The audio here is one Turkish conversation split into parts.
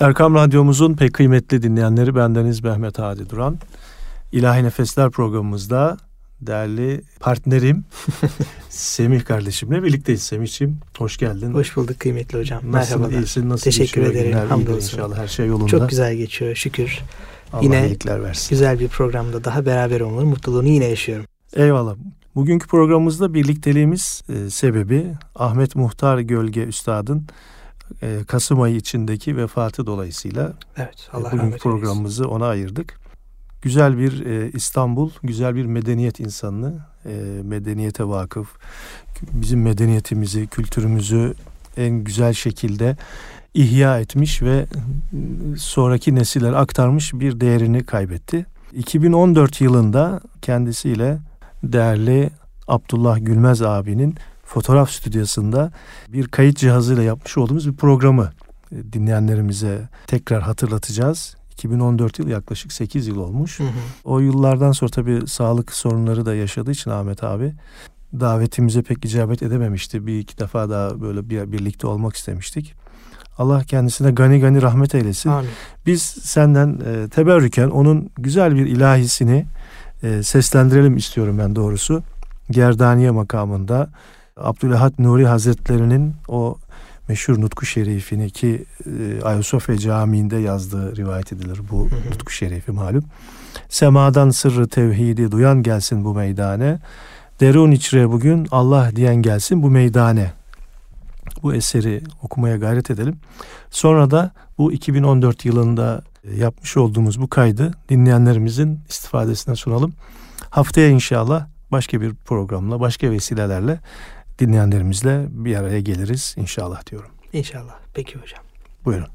Erkam Radyomuzun pek kıymetli dinleyenleri bendeniz Mehmet Hadi Duran. İlahi Nefesler programımızda değerli partnerim Semih kardeşimle birlikteyiz. Semih'ciğim hoş geldin. Hoş bulduk kıymetli hocam. Nasılsın, Merhabalar. iyisin, nasıl Teşekkür geçiyor ederim. günler? Hamdolsun. İnşallah her şey yolunda. Çok güzel geçiyor şükür. Allah Yine versin. Güzel bir programda daha beraber olmanın mutluluğunu yine yaşıyorum. Eyvallah. Bugünkü programımızda birlikteliğimiz e, sebebi Ahmet Muhtar Gölge Üstad'ın e, Kasım ayı içindeki vefatı dolayısıyla Evet e, Allah rahmet eylesin. programımızı ona ayırdık. Güzel bir e, İstanbul, güzel bir medeniyet insanını, e, medeniyete vakıf, bizim medeniyetimizi, kültürümüzü en güzel şekilde ihya etmiş ve e, sonraki nesiller aktarmış bir değerini kaybetti. 2014 yılında kendisiyle değerli Abdullah Gülmez abinin fotoğraf stüdyosunda bir kayıt cihazıyla yapmış olduğumuz bir programı e, dinleyenlerimize tekrar hatırlatacağız. 2014 yıl yaklaşık 8 yıl olmuş. Hı hı. O yıllardan sonra tabii sağlık sorunları da yaşadığı için Ahmet abi davetimize pek icabet edememişti. Bir iki defa daha böyle bir, birlikte olmak istemiştik. Allah kendisine gani gani rahmet eylesin. Amin. Biz senden e, teberrüken onun güzel bir ilahisini e, seslendirelim istiyorum ben doğrusu. Gerdaniye makamında Abdülahad Nuri Hazretlerinin o meşhur Nutku Şerifini ki e, Ayasofya Camii'nde yazdığı rivayet edilir bu. Nutku Şerifi malum. Semadan sırrı tevhidi duyan gelsin bu meydane. Derun içre bugün Allah diyen gelsin bu meydane. Bu eseri okumaya gayret edelim. Sonra da bu 2014 yılında e, yapmış olduğumuz bu kaydı dinleyenlerimizin istifadesine sunalım. Haftaya inşallah başka bir programla, başka vesilelerle dinleyenlerimizle bir araya geliriz inşallah diyorum. İnşallah. Peki hocam. Buyurun.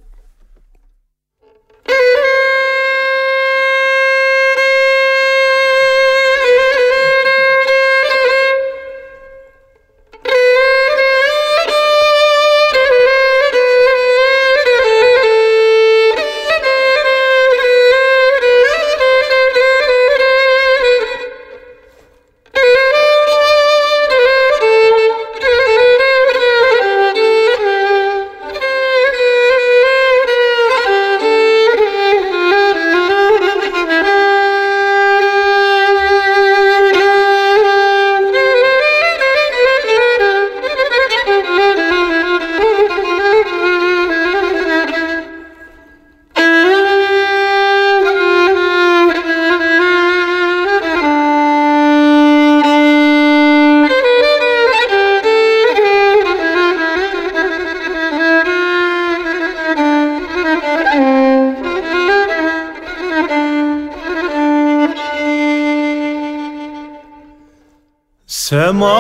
Semadan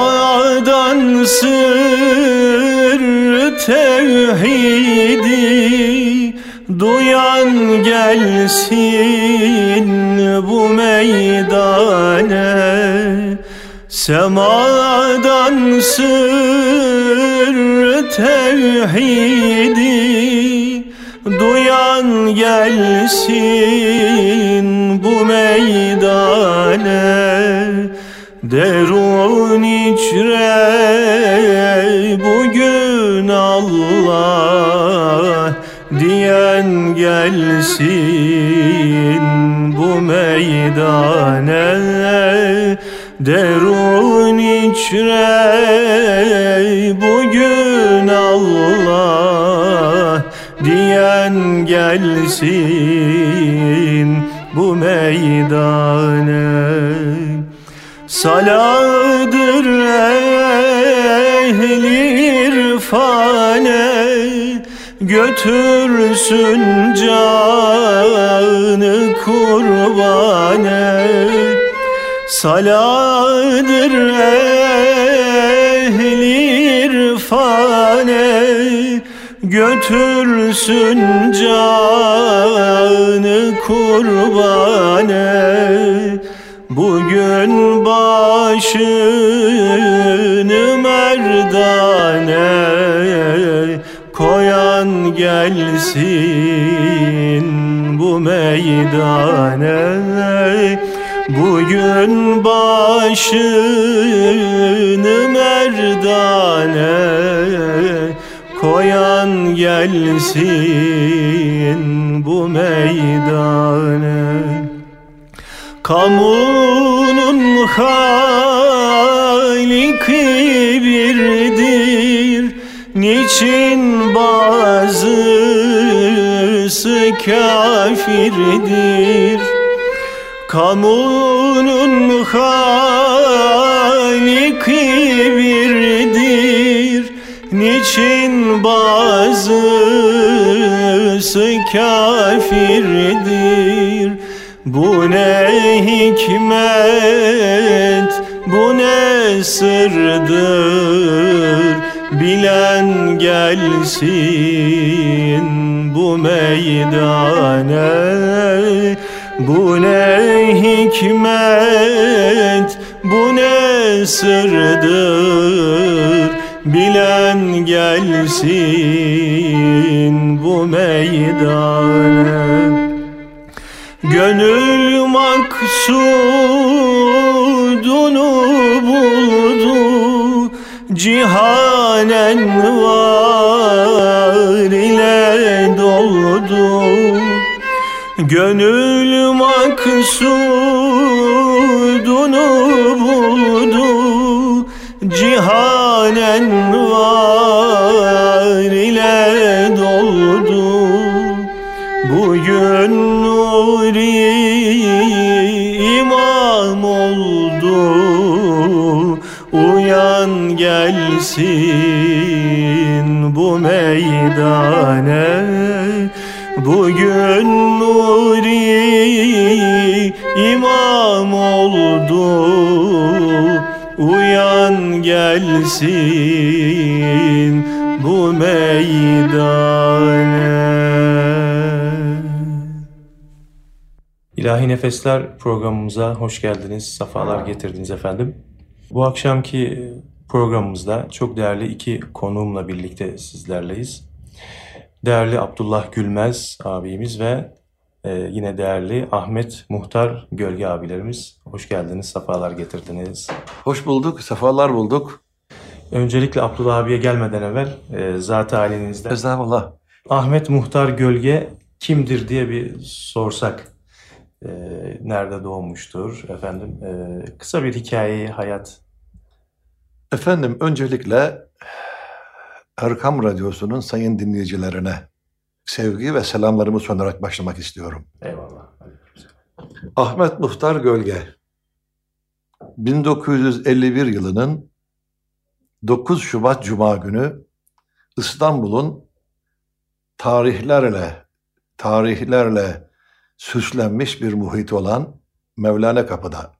Götürsün canı kurbane. Saladır ehli irfane Götürsün canı kurbane. Bugün başını merdane gelsin bu meydana Bugün başını merdane. Koyan gelsin bu meydane. Kamunun haliki Niçin bazısı kafirdir. Kamunun haliki birdir. Niçin bazısı kafirdir? Bu ne hikmet, bu ne sırdır Bilen gelsin bu meydane. Bu ne hikmet, bu ne sırdır? Bilen gelsin bu meydane. Gönül maksudunu buldu Cihanen var ile doldu. Gönül maksudunu buldu. Cihanen var gelsin bu meydane. Bugün nuri imam oldu. Uyan gelsin bu meydane. İlahi Nefesler programımıza hoş geldiniz, safalar getirdiniz efendim. Bu akşamki programımızda çok değerli iki konuğumla birlikte sizlerleyiz. Değerli Abdullah Gülmez abimiz ve e, yine değerli Ahmet Muhtar Gölge abilerimiz. Hoş geldiniz, safalar getirdiniz. Hoş bulduk, sefalar bulduk. Öncelikle Abdullah abiye gelmeden evvel e, zat halinizden Estağfurullah. Ahmet Muhtar Gölge kimdir diye bir sorsak. e, nerede doğmuştur efendim? e, kısa bir hikayeyi hayat. Efendim öncelikle Erkam Radyosu'nun sayın dinleyicilerine sevgi ve selamlarımı sunarak başlamak istiyorum. Eyvallah. Ahmet Muhtar Gölge 1951 yılının 9 Şubat Cuma günü İstanbul'un tarihlerle tarihlerle süslenmiş bir muhit olan Mevlana Kapı'da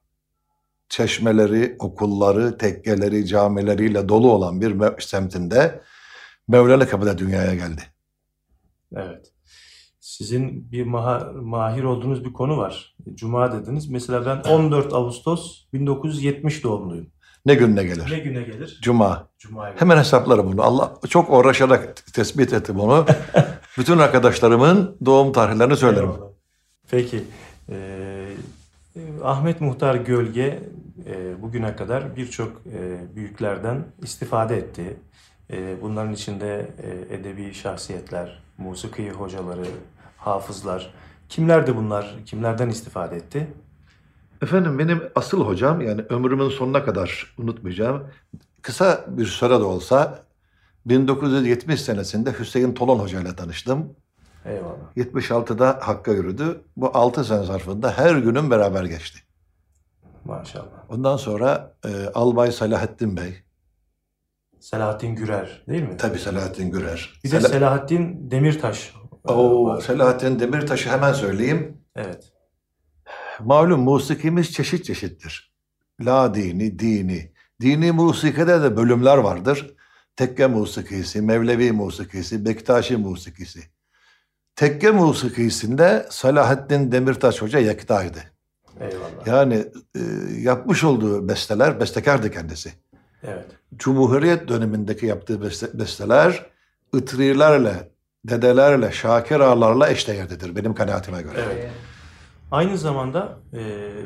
çeşmeleri, okulları, tekkeleri, camileriyle dolu olan bir semtinde Mevlana Kapı'da dünyaya geldi. Evet. Sizin bir maha- mahir olduğunuz bir konu var. Cuma dediniz. Mesela ben 14 Ağustos 1970 doğumluyum. Ne gününe gelir? Ne güne gelir? Cuma. Gelir. Hemen hesaplarım bunu. Allah çok uğraşarak tespit ettim onu. Bütün arkadaşlarımın doğum tarihlerini söylerim. Eyvallah. Peki. Ee, Ahmet Muhtar Gölge e, bugüne kadar birçok e, büyüklerden istifade etti. E, bunların içinde edebi şahsiyetler, musiki hocaları, hafızlar. Kimlerdi bunlar? Kimlerden istifade etti? Efendim benim asıl hocam yani ömrümün sonuna kadar unutmayacağım. Kısa bir süre de olsa 1970 senesinde Hüseyin Tolon Hoca ile tanıştım. Eyvallah. 76'da Hakk'a yürüdü. Bu 6 sene zarfında her günüm beraber geçti. Maşallah. Ondan sonra e, Albay Selahattin Bey, Selahattin Gürer değil mi? tabii Selahattin Gürer. Bir de Sela- Selahattin Demirtaş. e, Oo, var. Selahattin Demirtaş'ı hemen söyleyeyim. Evet. Malum musikimiz çeşit çeşittir. La dini, dini. Dini musikide de bölümler vardır. Tekke musikisi, Mevlevi musikisi, Bektaşi musikisi. Tekke musikisinde Selahattin Demirtaş Hoca yektaydı. Eyvallah. Yani e, yapmış olduğu besteler, bestekardı kendisi. Evet. Cumhuriyet dönemindeki yaptığı beste- besteler ıtrilerle, dedelerle, şakir ağalarla eşdeğerdedir benim kanaatime göre. Evet. Aynı zamanda e,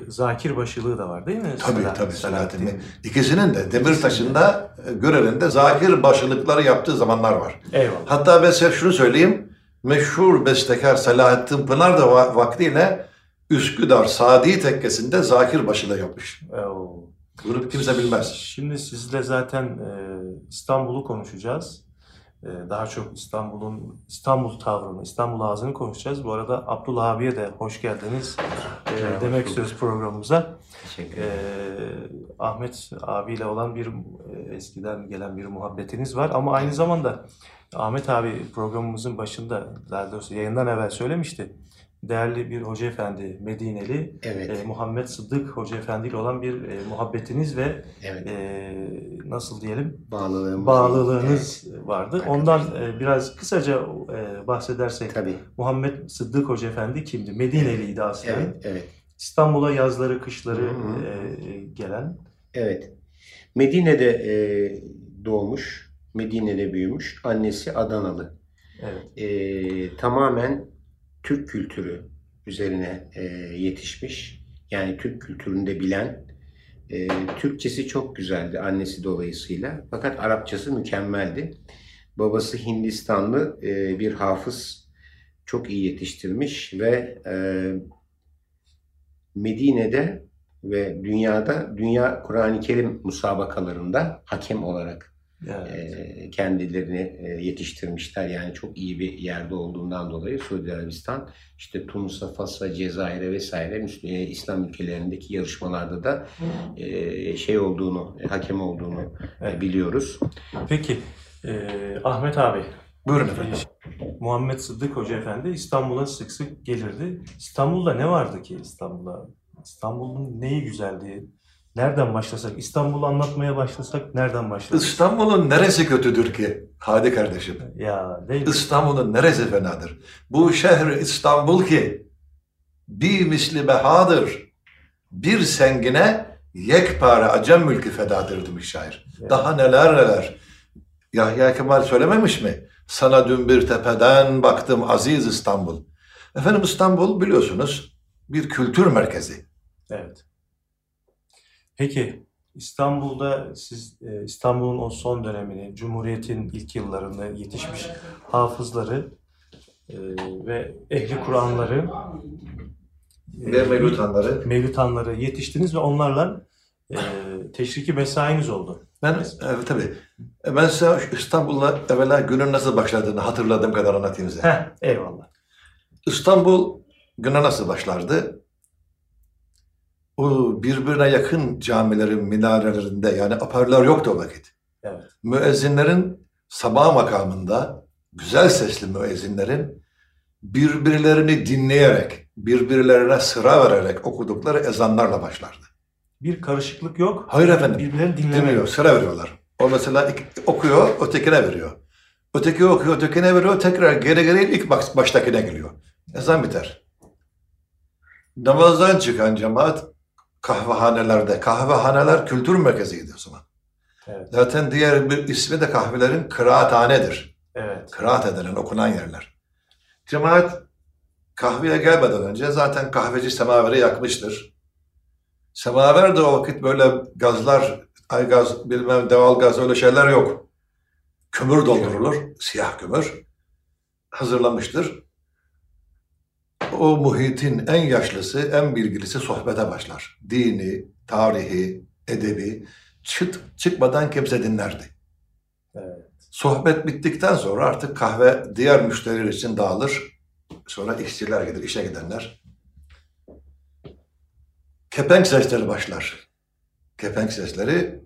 zakir başılığı da var değil mi? Tabii Selahattin- tabii Selahattin. İkisinin de Demirtaş'ında, e, Görel'inde zakir başılıkları yaptığı zamanlar var. Eyvallah. Hatta ben size şunu söyleyeyim. Meşhur bestekar Selahattin Pınar da va- vaktiyle Üsküdar Sadi Tekkesi'nde Zakir başıyla yapmış. Oo. Bunu kimse bilmez. Şimdi sizle zaten e, İstanbul'u konuşacağız. E, daha çok İstanbul'un İstanbul tavrını, İstanbul ağzını konuşacağız. Bu arada Abdullah abiye de hoş geldiniz e, Merhaba, demek hoş istiyoruz programımıza. Teşekkür E. Ahmet abiyle olan bir e, eskiden gelen bir muhabbetiniz var ama aynı zamanda Ahmet abi programımızın başında daha doğrusu yayından evvel söylemişti. Değerli bir hoca efendi Medineli Evet, e, Muhammed Sıddık Hoca Efendi ile olan bir e, muhabbetiniz ve evet. e, nasıl diyelim Bağlılığımız. bağlılığınız vardı. Evet. Ondan e, biraz kısaca e, bahsedersek Evet, tabii. Muhammed Sıddık Hoca Efendi kimdi? Medineliydi aslında. Evet, evet. İstanbul'a yazları, kışları Hı hı. e, gelen. Evet. Medine'de e, doğmuş, Medine'de büyümüş. Annesi Adanalı. Evet. E, tamamen Türk kültürü üzerine e, yetişmiş. Yani Türk kültürünü de bilen. E, Türkçesi çok güzeldi annesi dolayısıyla. Fakat Arapçası mükemmeldi. Babası Hindistanlı e, bir hafız. Çok iyi yetiştirmiş ve e, Medine'de ve dünyada Dünya Kur'an-ı Kerim musabakalarında hakem olarak Evet. e, kendilerini e, yetiştirmişler. Yani çok iyi bir yerde olduğundan dolayı Suudi Arabistan işte Tunus'a, Fas'a, Cezayir'e vesaire Müsl- e, İslam ülkelerindeki yarışmalarda da e, şey olduğunu, hakem olduğunu Evet. biliyoruz. Peki e, Ahmet abi Buyurun efendim. Muhammed Sıddık Hoca Efendi İstanbul'a sık sık gelirdi. İstanbul'da ne vardı ki İstanbul'da? İstanbul'un neyi güzeldi? Nereden başlasak? İstanbul'u anlatmaya başlasak nereden başlarız? İstanbul'un neresi kötüdür ki? Hadi kardeşim. Ya değil mi? İstanbul'un neresi fenadır? Bu şehir İstanbul ki bir misli behadır. Bir sengine yekpare acem mülkü fedadır demiş şair. Ya. Daha neler neler. Yahya Kemal söylememiş mi? Sana dün bir tepeden baktım aziz İstanbul. Efendim İstanbul biliyorsunuz bir kültür merkezi. Evet. Peki İstanbul'da siz e, İstanbul'un o son dönemini, Cumhuriyet'in ilk yıllarında yetişmiş hafızları e, ve ehli Kur'anları e, Ve mevlutanları. Mevlütanları yetiştiniz ve onlarla e, teşriki mesainiz oldu. Ben evet, tabii. Ben size İstanbul'la evvela günün nasıl başladığını hatırladığım kadar anlatayım size. Heh, eyvallah. İstanbul güne nasıl başlardı? O birbirine yakın camilerin minarelerinde yani aparlar yoktu o vakit. Evet. Müezzinlerin sabah makamında güzel sesli müezzinlerin birbirlerini dinleyerek, birbirlerine sıra vererek okudukları ezanlarla başlardı. Bir karışıklık yok. Hayır efendim. Birbirlerini dinlemiyor. Dinliyor, sıra veriyorlar. O mesela okuyor, ötekine veriyor. Öteki okuyor, ötekine veriyor, tekrar geri geri ilk baş, baştakine geliyor. Ezan biter. Namazdan çıkan cemaat kahvehanelerde, kahvehaneler kültür merkeziydi o zaman. Evet. Zaten diğer bir ismi de kahvelerin kıraathanedir. Evet. Kıraat edilen, okunan yerler. Cemaat kahveye gelmeden önce zaten kahveci semaveri yakmıştır. Semaver de o vakit böyle gazlar, ay gaz, bilmem deval gaz öyle şeyler yok. Kömür doldurulur, siyah kömür. Hazırlamıştır. O muhitin en yaşlısı, en bilgilisi sohbete başlar. Dini, tarihi, edebi çıt, çıkmadan kimse dinlerdi. Evet. Sohbet bittikten sonra artık kahve diğer müşteriler için dağılır. Sonra işçiler gelir, işe gidenler. Kepenk sesleri başlar. Kepenk sesleri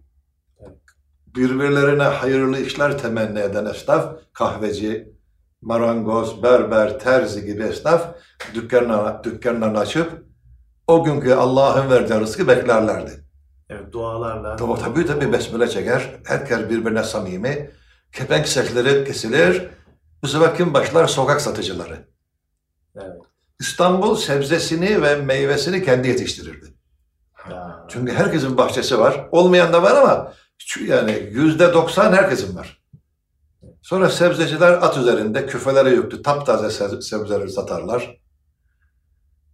birbirlerine hayırlı işler temenni eden esnaf, kahveci, marangoz, berber, terzi gibi esnaf dükkanlarını, dükkanlarını açıp o günkü Allah'ın verdiği rızkı beklerlerdi. Evet. Dualarla. O tabii tabii besmele çeker. Herkes birbirine samimi. Kepenk sesleri kesilir. Bu sefer kim başlar? Sokak satıcıları. Evet. İstanbul sebzesini ve meyvesini kendi yetiştirirdi. Ya. Çünkü herkesin bahçesi var. Olmayan da var ama yani yüzde doksan herkesin var. Sonra sebzeciler at üzerinde küfelere yüklü taptaze se- sebzeleri satarlar.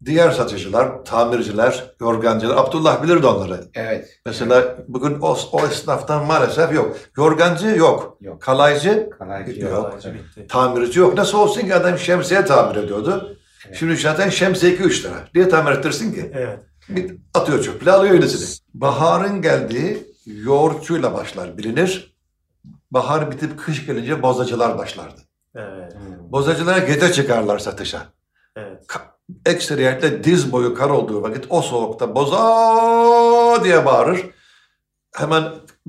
Diğer satıcılar, tamirciler, yorgancılar, Abdullah bilirdi onları. Evet. Mesela bugün o, o esnaftan maalesef yok. Yorgancı yok. Yok. Kalaycı, Kalaycı Yok. yok. Tamirci yok. Nasıl olsun ki adam şemsiye tamir ediyordu. Şimdi zaten şemsiye 2-3 lira. Niye tamir ettirsin ki? Evet. Bir atıyor çöple alıyor öylesini. Baharın geldiği yoğurtçuyla başlar bilinir. Bahar bitip kış gelince bozacılar başlardı. Evet. Bozacılara gece çıkarlar satışa. Evet. Ekseriyetle diz boyu kar olduğu vakit o soğukta boza diye bağırır. Hemen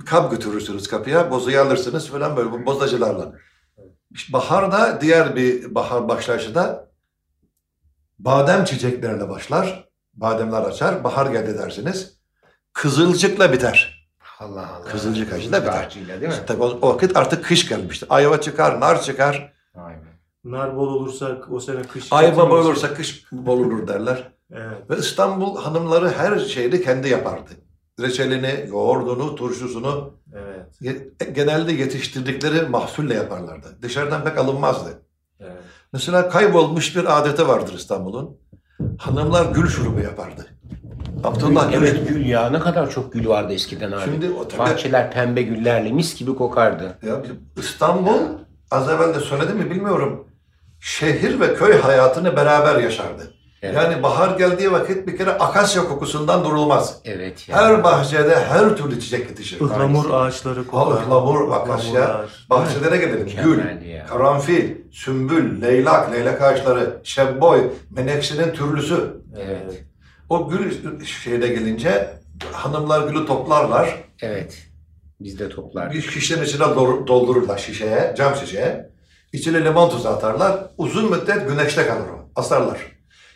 kap götürürsünüz kapıya, bozayı alırsınız falan böyle bu bozacılarla. Baharda diğer bir bahar başlayışı da badem çiçeklerle başlar. Bademler açar, bahar geldi dersiniz. Kızılcıkla biter. Allah Allah. Kızılcık biter. Değil mi? Tabii o, o vakit artık kış gelmiştir. Ayva çıkar, nar çıkar. Vay be. Nar bol olursa o sene kış. Ayva bol olursa kış bol olur derler. Evet. Ve İstanbul hanımları her şeyi kendi yapardı. Reçelini, yoğurdunu, turşusunu Evet. ye- genelde yetiştirdikleri mahsulle yaparlardı. Dışarıdan pek alınmazdı. Evet. Mesela kaybolmuş bir adeti vardır İstanbul'un. Hanımlar gül şurubu yapardı. Abdullah Evet gül ya ne kadar çok gül vardı eskiden abi. Şimdi o tabii- Bahçeler pembe güllerle mis gibi kokardı. Ya bizim İstanbul az evvel de söyledim mi bilmiyorum. Şehir ve köy hayatını beraber yaşardı. Evet. Yani bahar geldiği vakit bir kere akasya kokusundan durulmaz. Evet ya. Her bahçede her türlü çiçek yetişir. Ihlamur ağaçları kokar. ıhlamur, akasya. Ihlamurlar. Bahçelere gelelim. Gül, Mükemmeldi ya. karanfil, sümbül, leylak, leylek ağaçları, şebboy, menekşenin türlüsü. Evet. O gül şeyde gelince hanımlar gülü toplarlar. Evet. Biz de toplardık. Bir şişenin içine dol- doldururlar şişeye, cam şişeye. İçine limon tuzu atarlar. Uzun müddet güneşte kalır o. Asarlar.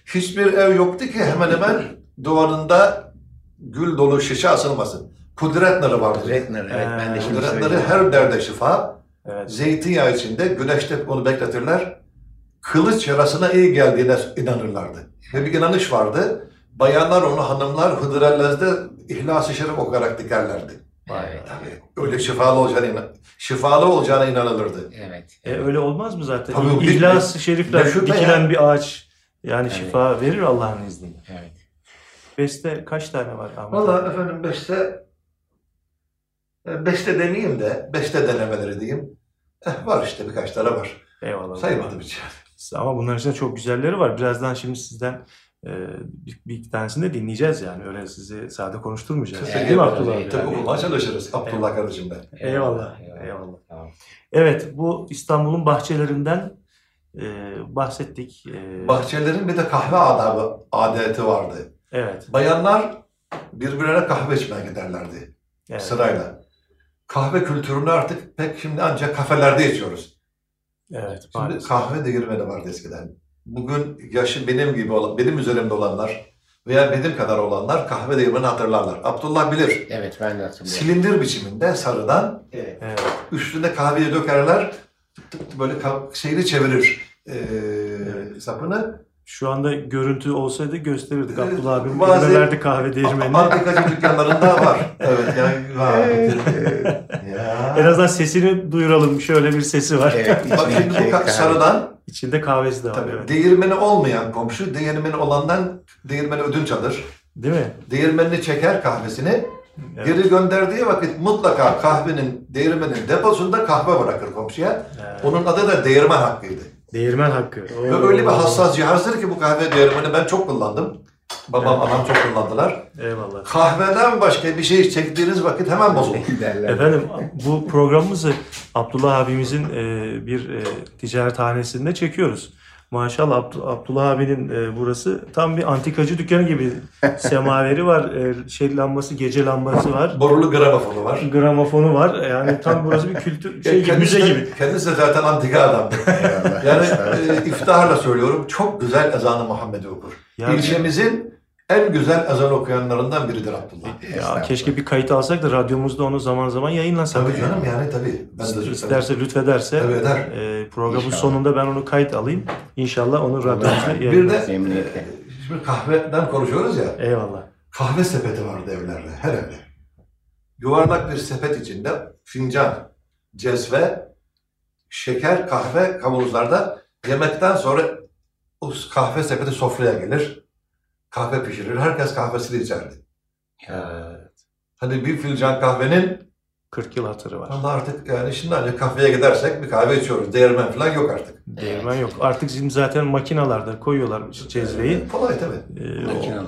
Hiçbir ev yoktu ki hemen hemen duvarında gül dolu şişe asılmasın. Kudret narı vardı. Redner evet ben de şimdi Kudret narı her derde şifa. Evet. Zeytinyağı içinde güneşte onu bekletirler. Kılıç yarasına iyi geldiğine inanırlardı. Ve bir inanış vardı. Bayanlar onu hanımlar Hıdrellez'de İhlas-ı Şerif okuyarak dikerlerdi. Evet. Yani öyle şifalı olacağına, inan- şifalı olacağına inanılırdı. Evet. E, öyle olmaz mı zaten? Tabii, İhlas-ı şüphe dikilen ya. bir ağaç. Yani Evet. şifa verir Allah'ın izniyle. Evet. Beste kaç tane var Ahmet? Vallahi abi? efendim beste, e, beste demeyeyim de beste denemeleri diyeyim. Eh, var işte birkaç tane var. Eyvallah. Saymadım hiç. Ama bunların içinde çok güzelleri var. Birazdan şimdi sizden bir, bir iki tanesini de dinleyeceğiz yani. Öyle sizi sade konuşturmayacağız. Teşekkür Değil mi. Abdullah abi? Tabii okumaya çalışırız Abdullah kardeşim ben. Eyvallah. Eyvallah. Tamam. Evet bu İstanbul'un bahçelerinden e, bahsettik. E, Bahçelerin bir de kahve adabı, adeti vardı. evet. Bayanlar birbirlerine kahve içmeye giderlerdi evet. sırayla. Kahve kültürünü artık pek şimdi ancak kafelerde içiyoruz. Evet. Şimdi maalesef. kahve değirmeni vardı eskiden. Bugün yaşı benim gibi olan, benim üzerimde olanlar veya benim kadar olanlar kahve değirmeni hatırlarlar. Abdullah bilir. Evet ben de hatırlıyorum. Silindir biçiminde sarıdan Evet. Evet. üstüne kahveyi dökerler. Tık tık tık böyle şeyini çevirir. Ee, sapını. Şu anda görüntü olsaydı gösterirdik. Evet, Abdullah abim bazı- verdi kahve değirmenini. Antikacı dükkanlarında var. Evet yani var. ya. En azından sesini duyuralım. Şöyle bir sesi var. Evet. Bak şimdi bu sarıdan İçinde kahvesi de var. tabii, Evet. değirmeni olmayan komşu değirmeni olandan değirmeni ödünç alır. Değil mi? Değirmenini çeker kahvesini. Evet. Geri gönderdiği vakit mutlaka kahvenin değirmenin deposunda kahve bırakır komşuya. Evet. Onun adı da değirmen hakkıydı. Değirmen hakkı. Ve öyle bir hassas cihazdır ki bu kahve değirmeni ben çok kullandım. Babam, anam çok kullandılar. Eyvallah. Kahveden başka bir şey çektiğiniz vakit hemen bozulur. Efendim bu programımızı Abdullah abimizin e, bir e, ticarethanesinde çekiyoruz. Maşallah Abd- Abdullah abinin e, burası tam bir antikacı dükkanı gibi. Semaveri var, e, şey lambası, gece lambası var. Borulu gramofonu var. Gramofonu var. Yani tam burası bir kültür şey gibi, Kendisi müze de- gibi. Kendisi de zaten antika adamdır. Eyvallah. Yani e, iftiharla söylüyorum çok güzel ezanı Muhammed'i okur. Yani- İlçemizin en güzel ezan okuyanlarından biridir Abdullah. Ya keşke bir kayıt alsak da radyomuzda onu zaman zaman yayınlasak. Tabii canım yani tabii. Ben de İsterse lütfederse Tabii eder. e, programın İnşallah. sonunda ben onu kayıt alayım. İnşallah onu radyomuzda Bir de yayınlarız. E, şimdi kahveden konuşuyoruz ya. Eyvallah. Kahve sepeti vardı evlerde, her evde. Yuvarlak bir sepet içinde fincan, cezve, şeker, kahve kavanozlarda yemekten sonra o kahve sepeti sofraya gelir. Kahve pişirir. Herkes kahvesini içerdi. Ya. Hani bir fincan kahvenin 40 yıl hatırı var. Ama artık yani şimdi hani kafeye gidersek bir kahve içiyoruz. Değirmen falan yok artık. Değirmen yok. Artık şimdi zaten makinalarda koyuyorlar cezveyi. Kolay tabii.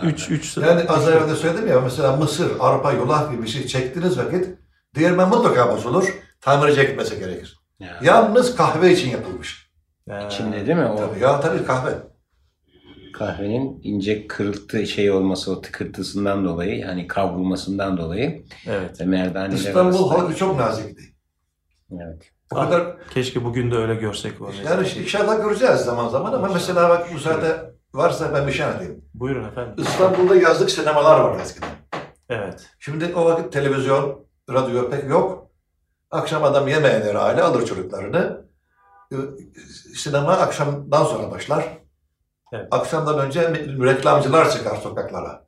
Ee, 3 3 Yani az evvel de söyledim ya mesela mısır, arpa, yulaf gibi bir şey çektiğiniz vakit değirmen mutlaka bozulur. Tamirciye gitmesi gerekir. Ya. Yalnız kahve için yapılmış. İçinde değil mi? O Tabii ya tabii kahve. Kahvenin ince kırıltı şey olması, o tıkırtısından dolayı, yani kavrulmasından dolayı Evet. ve merdaneler İstanbul halkı çok nazikti. Evet. O Ah, kadar Keşke bugün de öyle görsek onu. yani inşallah göreceğiz zaman zaman ama mesela bak müsaade varsa ben bir şey anlatayım. Buyurun efendim. İstanbul'da yazlık sinemalar var eskiden. Evet. Şimdi o vakit televizyon, radyo pek yok. Akşam adam yemeyenleri aile alır çocuklarını. Ee, Sinema akşamdan sonra başlar. Evet. Akşamdan önce reklamcılar çıkar sokaklara.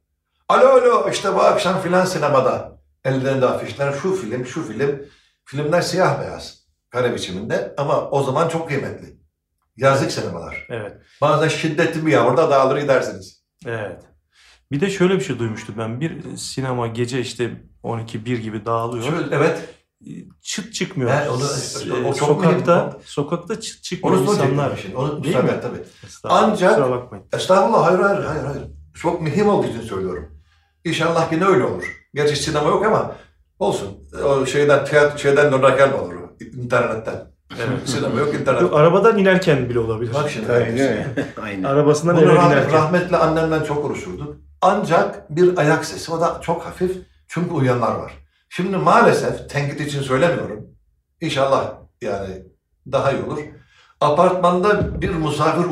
Alo alo işte bu akşam filan sinemada. Ellerinde afişler şu film şu film. Filmler siyah beyaz. Kare biçiminde ama o zaman çok kıymetli. Yazlık sinemalar. Evet. Bazen şiddetli bir yağmurda dağılır gidersiniz. Evet. Bir de şöyle bir şey duymuştum ben. Bir sinema gece işte 12-1 gibi dağılıyor. Şöyle, evet. Çıt çıkmıyor. He, onu- Ee, o çok sokakta mühim. sokakta çıt çıkmıyor Onu insanlar. Şimdi. Onu Değil mi? tabii. Estağfurullah, Ancak- bakmayın. Estağfurullah hayır hayır hayır hayır. Çok mühim olduğu için söylüyorum. İnşallah yine öyle olur. Gerçi sinema yok ama olsun. O şeyden tiyatro şeyden dönerken olur. İnternetten. Evet. Sinema yok internet. Yok, arabadan inerken bile olabilir. Bak şimdi. Mi? Aynen. Arabasından Bunu eve rah- binerken. rahmetli annemden çok konuşurduk. Ancak bir ayak sesi. O da çok hafif. Çünkü uyanlar var. Şimdi maalesef tenkit için söylemiyorum. İnşallah yani daha iyi olur. Apartmanda bir misafir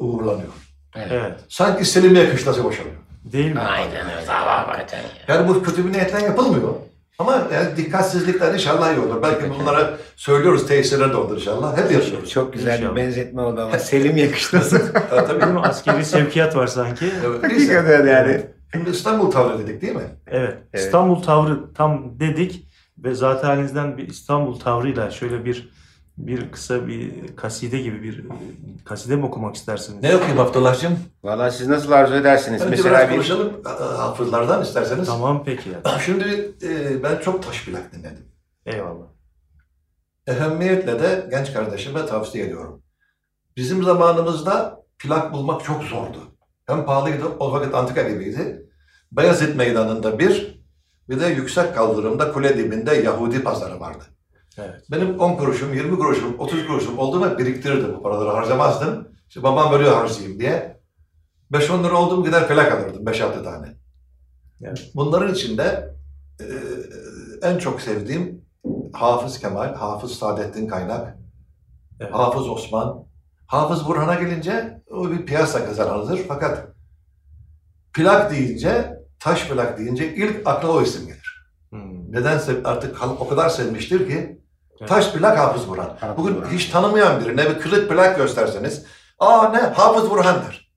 uğurlanıyor. Evet. Sanki Selimiye kışlası boşalıyor. Değil mi? Aynen öyle. Hakikaten ya. Yani bu kötü bir niyetle yapılmıyor. Ama yani dikkatsizlikler inşallah iyi olur. Belki bunlara söylüyoruz tesirler de olur inşallah. Hep yaşıyoruz. Çok güzel İnşallah. bir benzetme oldu ama Selim yakıştırdı. Ha, tabii. Değil mi? Askeri sevkiyat var sanki. Evet, neyse. Hakikaten yani. Şimdi İstanbul tavrı dedik değil mi? Evet. Evet. İstanbul tavrı tam dedik ve zaten halinizden bir İstanbul tavrıyla şöyle bir bir kısa bir kaside gibi bir kaside mi okumak istersiniz? Ne okuyayım Abdullah'cığım? Valla siz nasıl arzu edersiniz? Önce Mesela biraz bir konuşalım ha- hafızlardan isterseniz. Tamam peki ya. Şimdi e, ben çok taş plak dinledim. Eyvallah. Ehemmiyetle de genç kardeşime tavsiye ediyorum. Bizim zamanımızda plak bulmak çok zordu. Hem pahalıydı, o vakit antika gibiydi. Beyazıt Meydanı'nda bir, bir de yüksek kaldırımda kule dibinde Yahudi pazarı vardı. Evet. Benim 10 kuruşum, 20 kuruşum, 30 kuruşum olduğunda biriktirirdim bu paraları harcamazdım. İşte babam böyle harcayayım diye. 5-10 lira oldu mu gider plak alırdım 5-6 tane. Evet. Bunların içinde e, en çok sevdiğim Hafız Kemal, Hafız Saadettin Kaynak, Evet. Hafız Osman. Hafız Burhan'a gelince o bir piyasa kazananıdır. Fakat plak deyince, taş plak deyince ilk akla o isim gelir. Hmm. Nedense artık halk o kadar sevmiştir ki Evet. taş plak Hafız Burhan. Hafız Bugün Burhan. hiç tanımayan birine bir kırık plak gösterseniz aa ne Hafız Burhan der.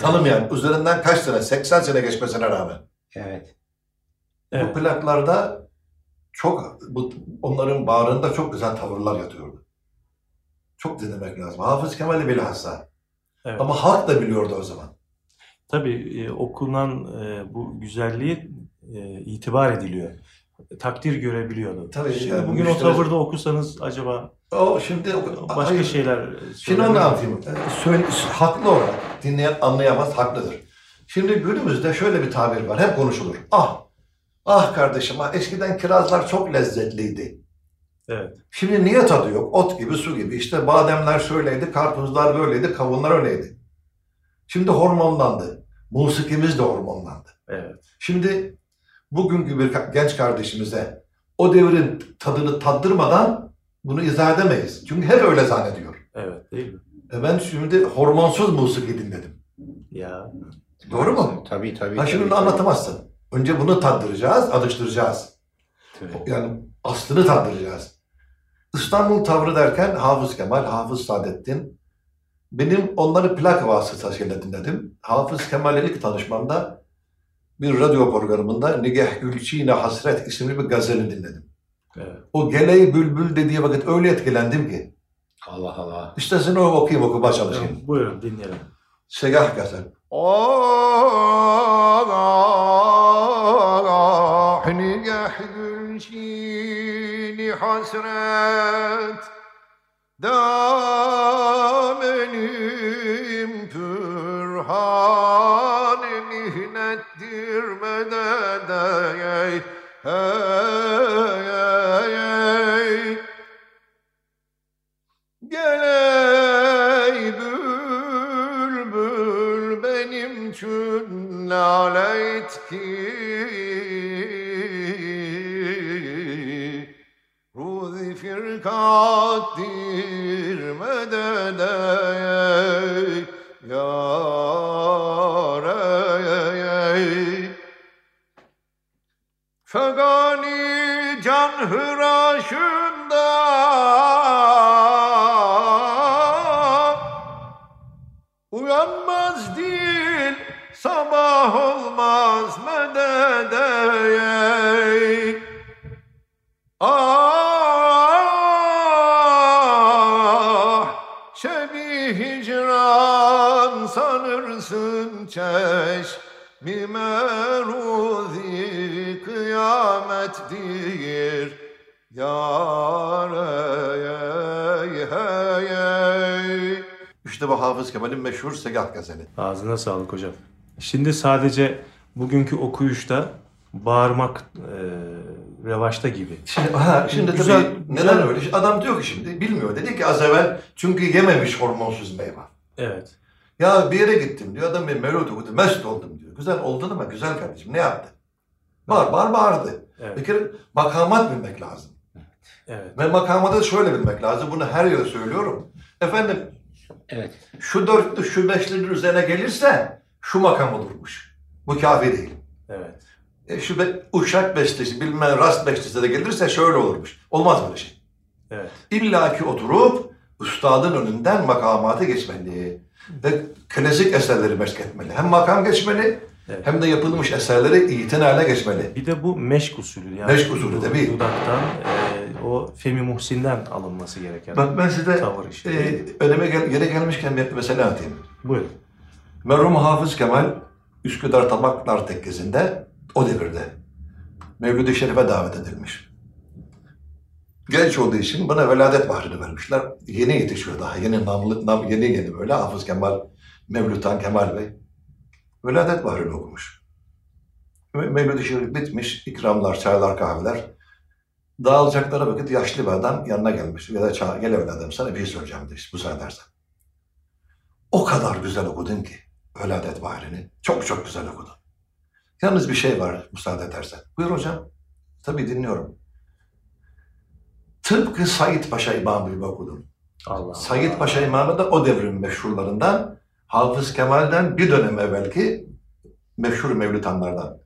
Tanımayan, üzerinden kaç sene, 80 sene geçmesine rağmen. Evet. Evet. Bu plaklarda çok, bu, onların bağrında çok güzel tavırlar yatıyordu. Çok dinlemek lazım. Hafız Kemal'i bilhassa. Evet. Ama halk da biliyordu o zaman. Tabii e, okunan e, bu güzelliği e, itibar ediliyor. Takdir görebiliyordu. Tabii, Şimdi yani bugün o tavırda okusanız acaba O şimdi başka hayır. şeyler Şimdi onu anlatayım. Ee, Söyle, haklı olarak dinleyen anlayamaz, haklıdır. Şimdi günümüzde şöyle bir tabir var, hep konuşulur. Ah, ah kardeşim, ah, eskiden kirazlar çok lezzetliydi. Evet. Şimdi niye tadı yok? Ot gibi, su gibi. İşte bademler şöyleydi, karpuzlar böyleydi, kavunlar öyleydi. Şimdi hormonlandı. Musikimiz de hormonlandı. Evet. Şimdi bugünkü bir genç kardeşimize o devrin tadını tattırmadan bunu izah edemeyiz. Çünkü hep öyle zannediyor. Evet. Değil mi? E ben şimdi hormonsuz musiki dinledim. Ya. Doğru mu? Tabii tabii. Ha şimdi tabii, bunu anlatamazsın. Önce bunu tattıracağız, alıştıracağız. tabii. Yani aslını tattıracağız. İstanbul tavrı derken Hafız Kemal, Hafız Saadettin. Benim onları plak vasıtasıyla dinledim. Hafız Kemal'le ilk tanışmamda bir radyo programında Nigah Gülçine Hasret isimli bir gazeli dinledim. Evet. O geleği bülbül dediği vakit öyle etkilendim ki. Allah Allah. İşte seni o okuyayım okumaya çalışayım. Buyurun dinleyelim. Segah gazel. آه hasret Damenim pürhan mihnettir medede hey, hey, hey. Gel ey benim çün lale et ki Hafız Kemal'in meşhur Segah Gazeli. Ağzına sağlık hocam. Şimdi sadece bugünkü okuyuşta bağırmak e, revaçta gibi. Şimdi, ha, şimdi Güzel- tabii güzel. neden öyle? Adam diyor ki şimdi bilmiyor. Dedi ki az evvel çünkü yememiş hormonsuz meyve. Evet. Ya bir yere gittim diyor. Adam bir melodi okudu. Mest oldum diyor. Güzel oldun ama güzel kardeşim ne yaptı? Bağır bağır bağırdı. Bir Evet. kere makamat bilmek lazım. Evet. Ve makamatı da şöyle bilmek lazım. Bunu her yere söylüyorum. Efendim Evet. şu dörtlü şu beşlinin üzerine gelirse şu makam olurmuş. Bu kafi değil. Evet. E şu be, uşak bestesi, bilmem rast bestesi de gelirse şöyle olurmuş. Olmaz böyle şey. Evet. İlla ki oturup üstadın önünden makamatı geçmeli. Ve klasik eserleri meşk etmeli. Hem makam geçmeli Evet. hem de yapılmış eserleri itinayla geçmeli. Bir de bu meşk usulü. Yani Meşk usulü tabii. Dudaktan e, o Femi Muhsin'den alınması gereken. Bak ben size Tavır işte. e, öneme gel, yere gelmişken bir mesele atayım. Buyurun. Merhum Hafız Kemal Üsküdar Tabaklar Tekkesi'nde o devirde Mevlid-i Şerif'e davet edilmiş. Genç olduğu için bana veladet bahrini vermişler. Yeni yetişiyor daha. Yeni namlı, nam, yeni yeni böyle Hafız Kemal, Mevlüt'ten Kemal Bey. Veladet bahrini okumuş. Mevlid-i Şerif bitmiş. ikramlar, çaylar, kahveler. Dağılacakları vakit yaşlı bir adam yanına gelmiş. Ya da çağır, gel evladım sana bir şey söyleyeceğim demiş. Müsaade edersen. O kadar güzel okudun ki veladet bahrini. Çok çok güzel okudun. Yalnız bir şey var müsaade edersen. Buyur hocam. Tabii dinliyorum. Tıpkı Said Paşa İmamı gibi okudun. Allah. Said Paşa İmamı da o devrin meşhurlarından Hafız Kemal'den bir dönem evvelki meşhur mevlütanlardan.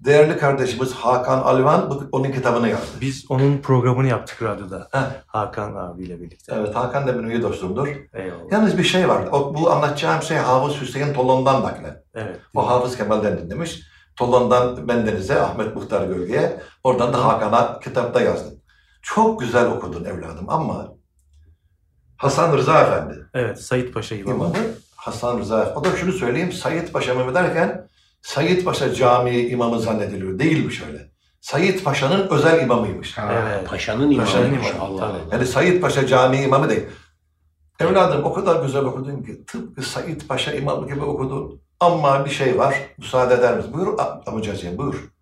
Değerli kardeşimiz Hakan Alvan onun kitabını yazdı. Biz onun programını yaptık radyoda. Heh. Hakan abiyle birlikte. Evet Hakan da benim iyi dostumdur. Eyvallah. Yalnız bir şey var. O, bu anlatacağım şey Hafız Hüseyin Tolon'dan naklen. Evet. O Hafız Kemal'den dinlemiş. Tolon'dan Bendeniz'e, Ahmet Muhtar Gölge'ye, oradan da Hakan'a kitapta yazdım. Çok güzel okudun evladım ama Hasan Rıza Efendi Evet. Sayit Paşa imamı. imamı Hasan Rıza. O da şunu söyleyeyim, Said Paşa mı derken Said Paşa Camii imamı zannediliyor. Değilmiş öyle. Said Paşa'nın özel imamıymış. Ha, Evet. Paşanın imamı. Paşanın imamı, Allah tabii. Allah. Yani Said Paşa Camii imamı değil. Evladım o kadar güzel okudun ki tıpkı Said Paşa imamı gibi okudun. Ama bir şey var. Müsaade eder misin? Buyur amcacığım buyur.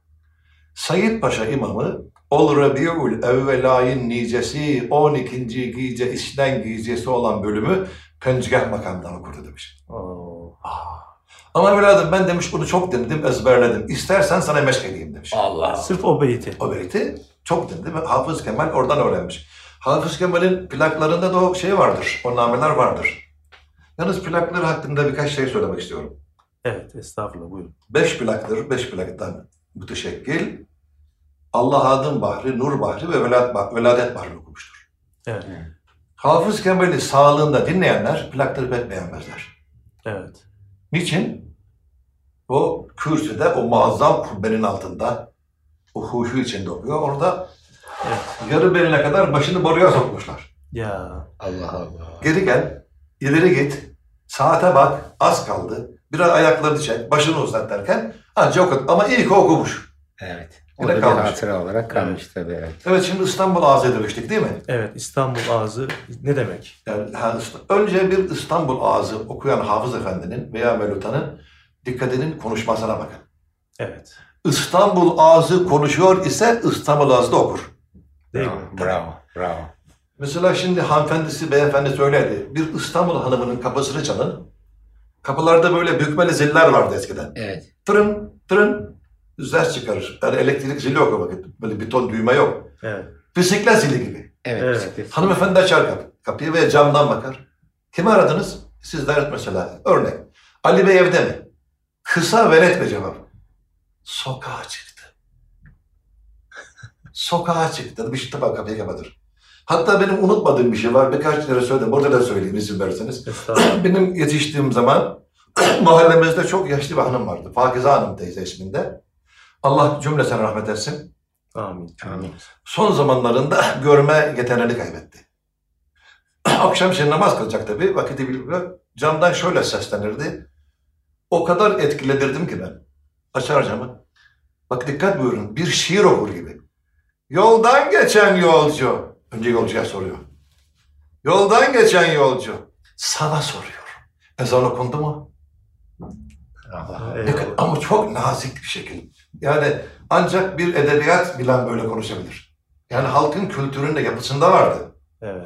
Said Paşa imamı Ol Rabiul Evvel ayın nicesi 12. gece işten gecesi olan bölümü pencigah makamından okurdu demiş. Oo. Ama evladım ben demiş bunu çok dinledim ezberledim. İstersen sana meşk edeyim demiş. Allah. Sırf o beyti. O beyti çok dinledim ve Hafız Kemal oradan öğrenmiş. Hafız Kemal'in plaklarında da o şey vardır, o nameler vardır. Yalnız plakları hakkında birkaç şey söylemek istiyorum. Evet. Estağfurullah. Buyurun. Beş plaktır, beş plaktan müteşekkil. Allah adım bahri, nur bahri ve veladet bahri okumuştur. Evet. Hafız Kemal'i sağlığında dinleyenler plakları pek beğenmezler. Evet. Niçin? O kürsüde, o muazzam kubbenin altında, o huşu içinde okuyor. Orada Evet. yarı beline kadar başını boruya sokmuşlar. Ya. Allah Allah. Geri gel, ileri git, saate bak, az kaldı. Biraz ayaklarını çek, başını uzat derken ancak o kadar. Ama iyi ki okumuş. Evet. O da bir kalmış. hatıra olarak kalmış tabii evet. Evet şimdi İstanbul Ağzı'ya demiştik değil mi? Evet İstanbul ağzı ne demek? Yani, önce bir İstanbul Ağzı okuyan Hafız Efendi'nin veya Mevlüt'a'nın dikkatinin konuşmasına bakın. Evet. İstanbul Ağzı konuşuyor ise İstanbul Ağzı da okur. Değil bravo, mi? bravo, bravo. Mesela şimdi hanımefendisi, beyefendi söyledi. Bir İstanbul hanımının kapısını çalın. Kapılarda böyle bükmeli ziller vardı eskiden. Evet. Tırın, tırın ses çıkarır. Yani elektrik zili yok o vakit. Böyle bir ton düğme yok. Evet. Bisiklet zili gibi. Evet. Evet. bisiklet. Hanımefendi açar kapı, kapıyı ve camdan bakar. Kimi aradınız? Sizler mesela. Örnek. Ali Bey evde mi? Kısa ve net bir cevap. Sokağa çıktı. Sokağa çıktı. Bir şey tabi kapıyı kapatır. Hatta benim unutmadığım bir şey var. Birkaç kere söyledim. Burada da söyleyeyim izin verirseniz. Benim yetiştiğim zaman mahallemizde çok yaşlı bir hanım vardı. Fakize Hanım teyze isminde. Allah cümlesine rahmet etsin. Amin. Amin. Son zamanlarında görme yeteneğini kaybetti. Akşam şey namaz kılacak tabii. Vakiti bilmiyor. Camdan şöyle seslenirdi. O kadar etkiledirdim ki ben. Açar camı. Bak dikkat buyurun. Bir şiir okur gibi. Yoldan geçen yolcu. Önce yolcuya soruyor. Yoldan geçen yolcu. Sana soruyor. Ezan okundu mu? Allah. Ama çok nazik bir şekilde. Yani ancak bir edebiyat bilen böyle konuşabilir. Yani halkın kültürünün de yapısında vardı. Evet.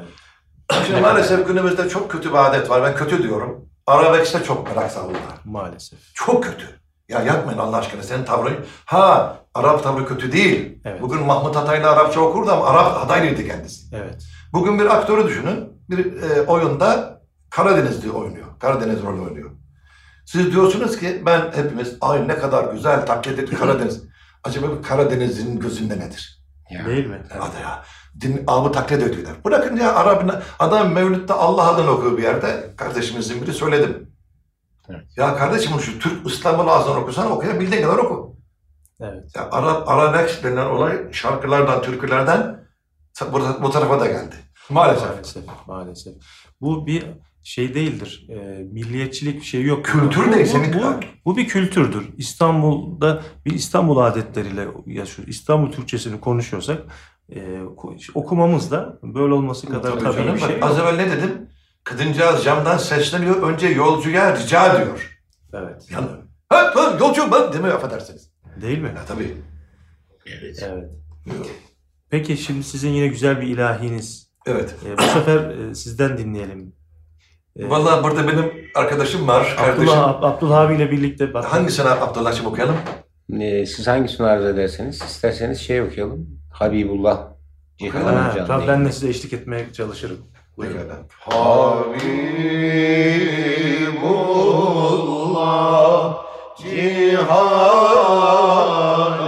Şimdi maalesef günümüzde çok kötü bir adet var. Ben kötü diyorum. Arabesk'te çok merak saldılar. Maalesef. Çok kötü. Ya yapmayın Allah aşkına senin tavrın. Ha Arap tavrı kötü değil. Evet. Bugün Mahmut Ataylı Arapça okurdu ama Arap Adaylıydı kendisi. Evet. Bugün bir aktörü düşünün. Bir e, oyunda Karadenizli oynuyor. Karadeniz rolü oynuyor. Siz diyorsunuz ki ben hepimiz ay ne kadar güzel taklit ettik Karadeniz. Acaba bu Karadeniz'in gözünde nedir? Ya. Değil mi? Hadi ya. Din, abı taklit ediyorlar. Bırakın ya Arap'ına. Adam Mevlüt'te Allah adını okuyor bir yerde. Kardeşimizin biri söyledim. Evet. Ya kardeşim şu Türk İstanbul ağzından okusan okuyabildiğin kadar oku. Evet. Ya Arap, Arabesk denilen olay şarkılardan, türkülerden bu, bu tarafa da geldi. Maalesef. Maalesef. Maalesef. Bu bir şey değildir. E, milliyetçilik şey yok. Kültür Bu- değil, bu, senin- bu, bu bir kültürdür. İstanbul'da bir İstanbul adetleriyle yaşıyor. İstanbul Türkçesini konuşuyorsak e, okumamız da böyle olması kadar Tabii tabii, canım. bir Bak, şey Az yok. evvel ne dedim? Kadıncağız camdan sesleniyor. Önce yolcuya rica diyor. Evet. Yani, ha, ha, yolcu ben demiyor affedersiniz. Değil mi? Ya tabii. Evet. Evet. Peki şimdi sizin yine güzel bir ilahiniz. Evet. E, bu sefer e, sizden dinleyelim. E, Vallahi burada benim arkadaşım var, kardeşim. Abdullah, Abdullah abiyle birlikte bak. Hangisini Abdullah'cığım okuyalım? Ee, siz hangisini arzu ederseniz isterseniz şey okuyalım. Habibullah Cihan Ha, Hoca'nın tamam, ben de size eşlik etmeye çalışırım. Buyurun. Habibullah cihana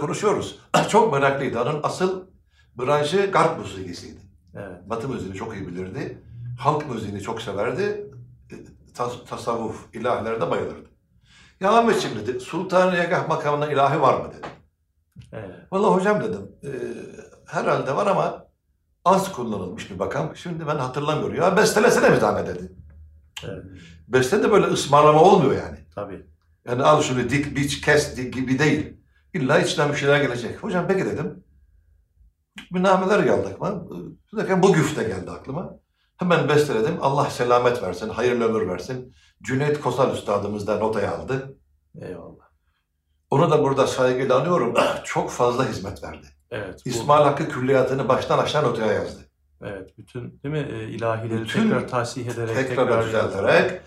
Konuşuyoruz. Çok meraklıydı. Onun asıl branşı garp musikisiydi. Evet. Batı müziğini çok iyi bilirdi. Halk müziğini çok severdi. E, Tas- tasavvuf, ilahilerde bayılırdı. Ya Ahmetciğim dedi, Sultan-ı Yegah makamında ilahi var mı dedi. Evet. Vallahi hocam dedim, e, herhalde var ama az kullanılmış bir makam. Şimdi ben hatırlamıyorum. Ya bestelesene bir tane dedi. Evet. Beste de böyle ısmarlama olmuyor yani. Tabii. Yani al şunu dik, biç, kes dik gibi değil. İlla içten bir şeyler gelecek. Hocam peki dedim. Münameler geldi aklıma. Derken bu güfte geldi aklıma. Hemen besteledim. Allah selamet versin, hayırlı ömür versin. Cüneyt Kosal Üstadımız da notaya aldı. Eyvallah. Onu da burada saygıyla anıyorum. Çok fazla hizmet verdi. Evet. bu- İsmail Hakkı külliyatını baştan aşağı notaya yazdı. Evet. Bütün değil mi? E, ilahileri Bütün tekrar tahsih ederek. Tekrar düzelterek.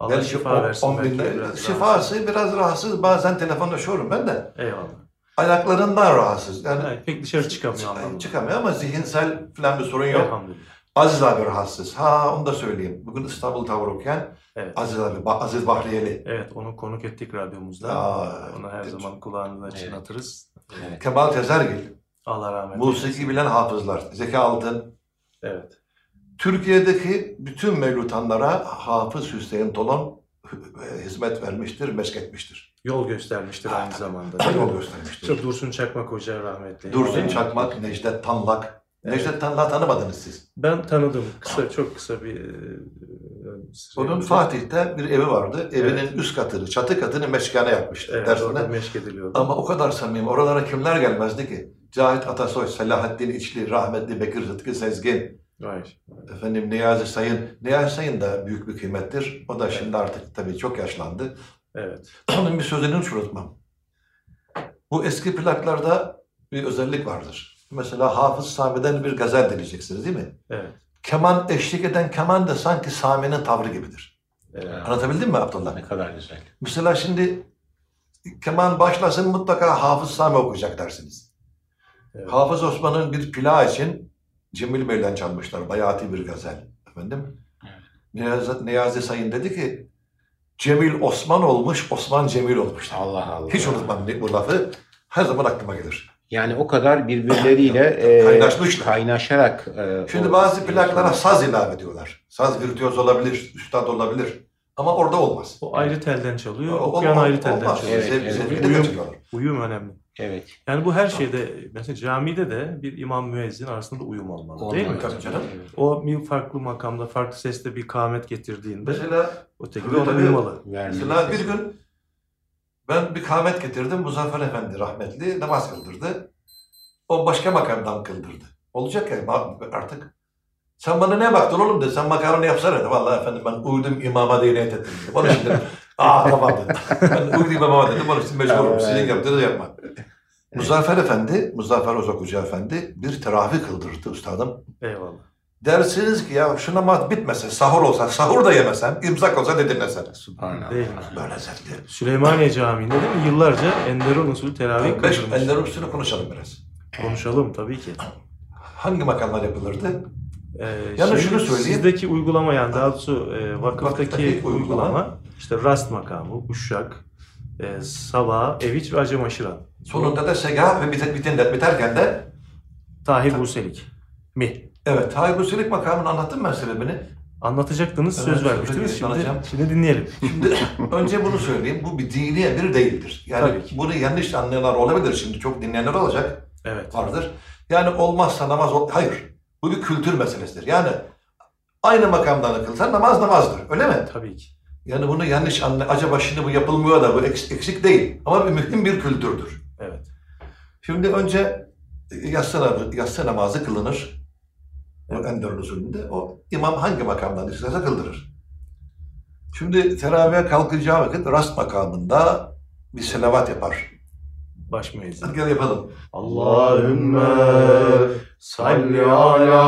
Allah belki şifa versin. on belki binde- biraz şifası biraz rahatsız. Bazen telefonlaşıyorum ben de. rahatsız. Eyvallah. Ayaklarından rahatsız. Yani Evet, pek dışarı çıkamıyor anlamında. Çıkamıyor ama zihinsel falan bir sorun yok. Elhamdülillah. Aziz abi rahatsız. Ha onu da söyleyeyim. Bugün İstanbul Tavır okuyan Evet. Aziz abi, Aziz Bahriyeli. Evet onu konuk ettik radyomuzda. Aa, onu her evet. zaman kulağınıza çınlatırız. Evet. Kemal Tezergil. Allah rahmet eylesin. Musiki bilen hafızlar. Zeki Altın. Evet. Türkiye'deki bütün mevlutanlara Hafız Hüseyin Tolon hizmet vermiştir, meşk etmiştir. Yol göstermiştir aynı zamanda. Yol göstermiştir. Çok Dursun Çakmak Hoca rahmetli. Dursun Evet. Çakmak, Necdet Tanlak. Evet. Necdet Tanlak'ı tanımadınız siz. Ben tanıdım. Kısa, çok kısa bir... e, süre Onun önce. Fatih'te bir evi vardı. Evinin üst katını, çatı katını meşkane yapmıştı. Evet, dersine. orada meşk ediliyordu. Ama o kadar samimi. Oralara kimler gelmezdi ki? Cahit Atasoy, Selahattin İçli, rahmetli Bekir Rıtkı Sezgin, Vay. efendim Niyazi Sayın. Niyazi Sayın da büyük bir kıymettir. O da şimdi artık tabii çok yaşlandı. Evet. Onun bir sözünü hiç unutmam. Bu eski plaklarda bir özellik vardır. Mesela Hafız Sami'den bir gazel dinleyeceksiniz değil mi? Evet. Keman eşlik eden keman da sanki Sami'nin tavrı gibidir. evet. Anlatabildim mi Abdullah? Ne kadar güzel. Mesela şimdi keman başlasın mutlaka Hafız Sami okuyacak dersiniz. Evet. Hafız Osman'ın bir plağı için Cemil Bey'den çalmışlar. Bayati bir gazel. Efendim? Niyazi, Niyazi Sayın dedi ki Cemil Osman olmuş, Osman Cemil olmuş. Allah Allah. Hiç unutmam bu lafı. Her zaman aklıma gelir. Yani o kadar birbirleriyle e, Kaynaşmışlar. kaynaşarak. e, Şimdi bazı plaklara saz ilave ediyorlar. Saz virtüöz olabilir, üstad olabilir. Ama orada olmaz. O ayrı telden çalıyor, O- o- okuyan ayrı telden olmaz. çalıyor. Evet, evet. zevkle Uyum-. Uyum önemli. Evet. Yani bu her şeyde, mesela camide de bir imam müezzin arasında uyum olmalı değil mi? Olmalı. Tabii canım. O bir farklı makamda, farklı sesle bir kâmet getirdiğinde Mesela öteki de Tabii, ona tabii. uymalı. Mesela bir gün ben bir kâhmet getirdim. Muzaffer Efendi rahmetli namaz kıldırdı. O başka makamdan kıldırdı. Olacak ya ma- artık. Sen bana ne baktın oğlum dedi. Sen makaronu yapsana dedi. Vallahi efendim ben uydum imama diye niyet ettim dedi. Onun için dedim. Aa. Ben uydum imama dedim. Onun için mecburum. Sizin yaptığınızı yapma. Muzaffer Efendi, Muzaffer Ozakucu Efendi bir teravih kıldırdı üstadım. Eyvallah. Dersiniz ki ya şu namaz bitmese, sahur olsa, sahur da yemesen, imsak olsa da dinlesen. Subhanallah. Değil mi? Böyle zevkli. Süleymaniye Camii'nde değil mi? Yıllarca Enderun usulü teravih Beş kıldırmış. Ender üstünü konuşalım biraz. Konuşalım tabii ki. Hangi makamlar yapılırdı? Ee, Yalnız şimdi şunu söyleyeyim. Sizdeki uygulama yani daha doğrusu e, vakıftaki Vakıftaki uygulama, uygulama. İşte rast makamı, uşak, e, sabah, eviç ve acem aşıran. Sonunda da segah ve biter, biten de, biterken de Tahir Buselik mi? evet Tayyip Usulik makamını anlattım ben sebebini. Anlatacaktınız, Evet, söz vermiştiniz. Şimdi, anlatacağım. şimdi dinleyelim. Şimdi önce bunu söyleyeyim. Bu bir dini emir değildir. Yani Tabii ki. bunu yanlış anlayanlar olabilir şimdi. Çok dinleyenler olacak. Evet. Vardır. Yani olmazsa namaz ol... Hayır. Bu bir kültür meselesidir. Yani aynı makamdan kılsan namaz namazdır. Öyle mi? Tabii ki. Yani bunu yanlış anla. Acaba şimdi bu yapılmıyor da bu eks- eksik değil. Ama bir mühim bir kültürdür. Evet. Şimdi önce yatsı, namazı- yatsı namazı kılınır. O Ender usulünde. O imam hangi makamdan isterse kıldırır. Şimdi teravihe kalkacağı vakit rast makamında bir selavat yapar. Baş müezzin. Hadi gel yapalım. Allahümme salli ala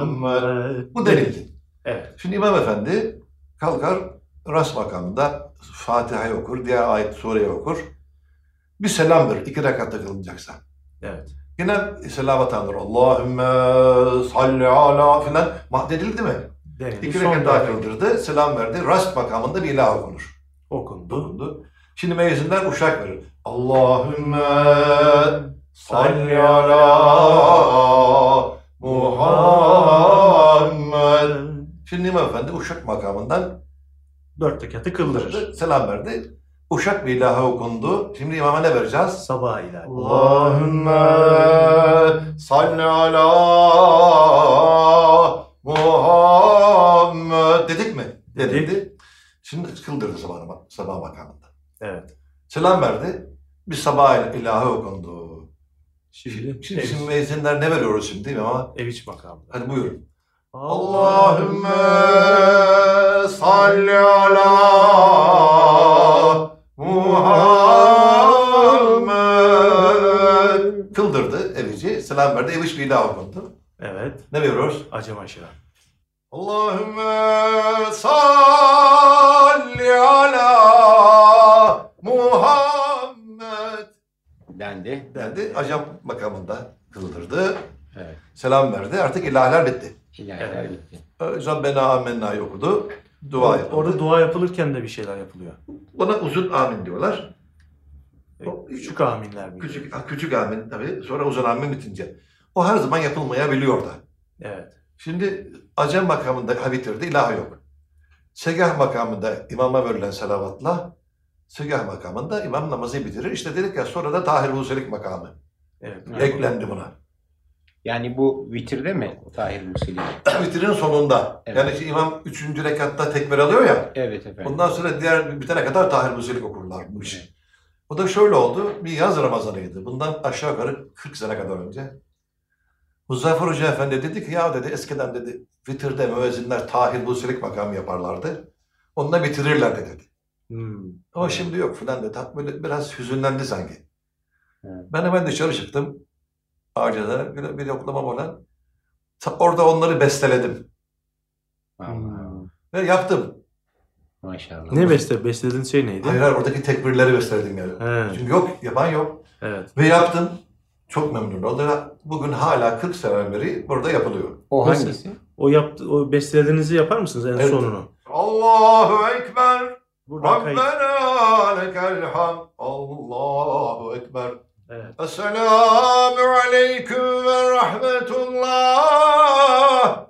Muhammed. Bu denildi. Şimdi imam efendi kalkar rast makamında Fatiha'yı okur, diğer ayet sureyi okur. Bir selam verir iki rekatta kılınacaksa. Evet. Yine selavat alır. Allahümme salli ala filan. Mah denildi mi? Denildi. İki rekat daha kıldırdı. Selam verdi. Rast makamında bir ilah okunur. Okundu. Okundu. Şimdi meyzinler uşak verir. Allahümme salli ala Muhammed. Şimdi İmam Efendi Uşak makamından Dört rekatı kıldırır. selam verdi. Uşak bir ilahe okundu. Şimdi imama ne vereceğiz? Sabah ilahi. Allahümme salli ala Muhammed dedik mi? Dedik. Dedi. Şimdi kıldırdı sabah, sabah makamında. Evet. Selam verdi. Bir sabah ilahe okundu. Şimdi, Şimdi, şimdi müezzinler ne veriyoruz şimdi imama? Eviç makamında. Hadi buyurun. Allahümme salli ala Muhammed. Kıldırdı evici. Selam verdi. Eviç bir ilahe okundu. Evet. Ne veriyoruz? Acem aşağı. Allahümme salli ala Muhammed Dendi. dendi. Acem makamında kıldırdı. Evet. Selam verdi. Artık ilahlar bitti. İlahiler Evet. Rabbena amenna'yı okudu. Dua yapıldı. Orada dua yapılırken de bir şeyler yapılıyor. Ona uzun amin diyorlar. O Küçük aminler mi? Küçük, küçük amin tabii. Sonra uzun amin bitince. O her zaman yapılmayabiliyor da. Evet. Şimdi Acem makamında ha bitirdi, ilahi yok. Segah makamında imama verilen salavatla Segah makamında imam namazı bitirir. İşte dedik ya sonra da Tahir Huselik makamı Evet. Evet. eklendi buna. Yani bu vitirde mi Tahir Musili? Vitirin sonunda. Evet. Yani işte imam üçüncü rekatta tekbir alıyor ya. Evet efendim. Ondan sonra diğer bitene kadar Tahir Huselik okurlar bu işi. Evet. O da şöyle oldu. Bir yaz Ramazanıydı. Bundan aşağı yukarı 40 sene kadar önce. Muzaffer Hoca Efendi dedi ki ya dedi eskiden dedi vitirde müezzinler Tahir Busilik makamı yaparlardı. Onunla bitirirlerdi dedi. Hmm. Ama Evet. şimdi yok filan dedi. Böyle biraz hüzünlendi sanki. Evet. Ben hemen dışarı çıktım. Ağacada bir, bir yoklamam olan. Orada onları besteledim. Vallahi. Hmm. Ve yaptım. Maşallah. Ne beste? Beslediğin şey neydi? Hayır hayır oradaki tekbirleri besteledim yani. He. Çünkü yok, yapan yok. Evet. Ve yaptım. Çok memnun oldum. Bugün hala 40 sene beri burada yapılıyor. O hangisi? O yaptı, o beslediğinizi yapar mısınız en Evet. sonunu? Allahu Ekber. Rabbena lekel hamd. Allahu Ekber. Evet. Esselamu aleyküm ve rahmetullah.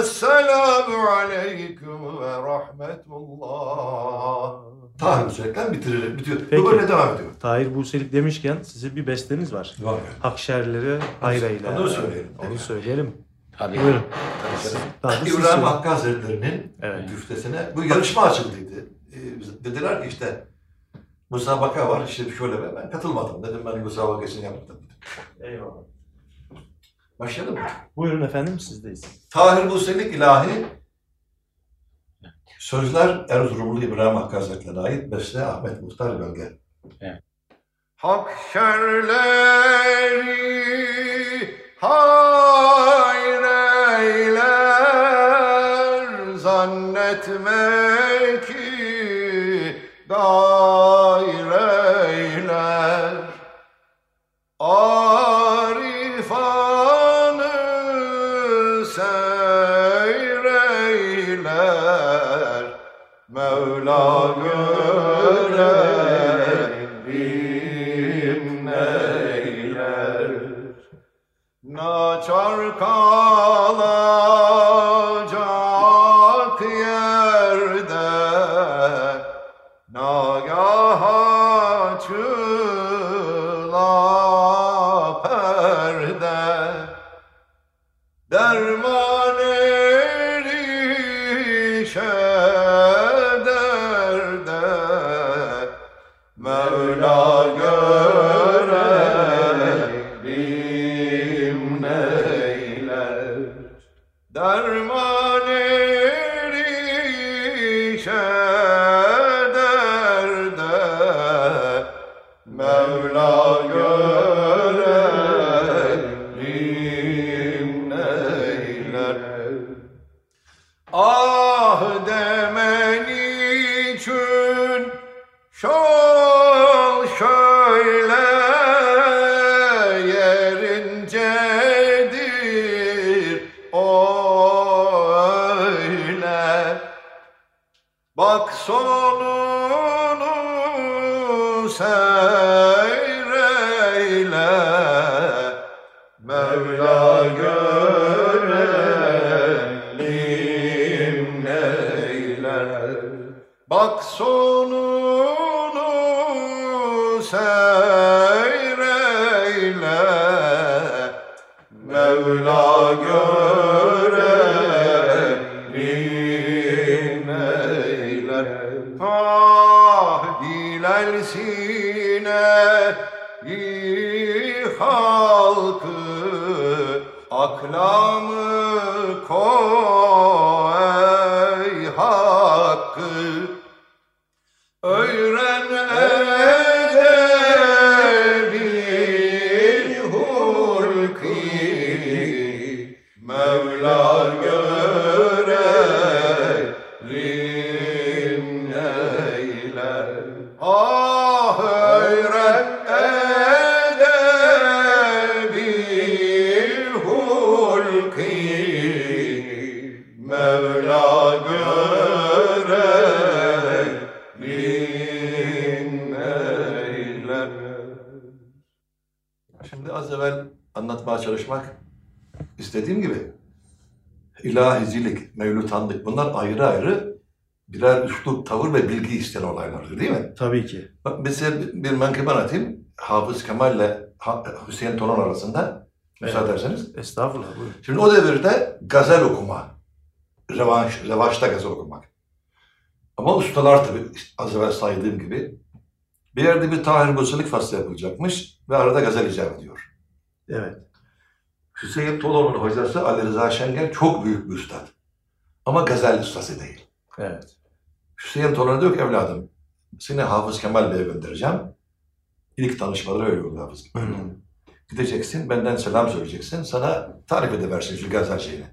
Esselamu aleyküm ve rahmetullah. Tahir Hüseyin'den bitirir, bitiyor. Peki. Bu böyle devam ediyor. Tahir Buselik demişken size bir besteniz var. Var. Hakşerleri hayrayla. Onu söyleyelim. Onu söyleyelim. Tabii. Buyurun. Siz İbrahim. Hakkı Hazretleri'nin Evet. güftesine bu yarışma açıldıydı. Ee, dediler ki işte musabaka var işte şöyle ve ben katılmadım dedim ben musabakasını yaptım. Eyvallah. Başlayalım mı? Buyurun efendim sizdeyiz. Tahir Buselik ilahi Sözler Erzurumlu İbrahim Hakkı Hazretleri'ne ait beste Ahmet Muhtar Gölge. Evet. Hak şerleri hayreyler zannetme ki gayreyler ayrı ayrı birer üslup, tavır ve bilgi isteyen olaylardır değil mi? Tabii ki. Bak mesela bir menkıbe anlatayım. Hafız Kemal ile Hüseyin Tonan arasında müsaade ederseniz. Estağfurullah buyurun. Şimdi o devirde gazel okuma, revanş, revaçta gazel okumak. Ama ustalar tabii az evvel saydığım gibi bir yerde bir Tahir Bursalık faslı yapılacakmış ve arada gazel icap ediyor. Evet. Hüseyin Tolo'nun hocası Ali Rıza Şengel çok büyük bir üstad. Ama gazel ustası değil. Evet. Hüseyin Tolon'a diyor ki evladım seni Hafız Kemal Bey'e göndereceğim. İlk tanışmaları öyle oldu Hafız Kemal Bey. Gideceksin, benden selam söyleyeceksin. Sana tarif ediversin şu gazel şeyini,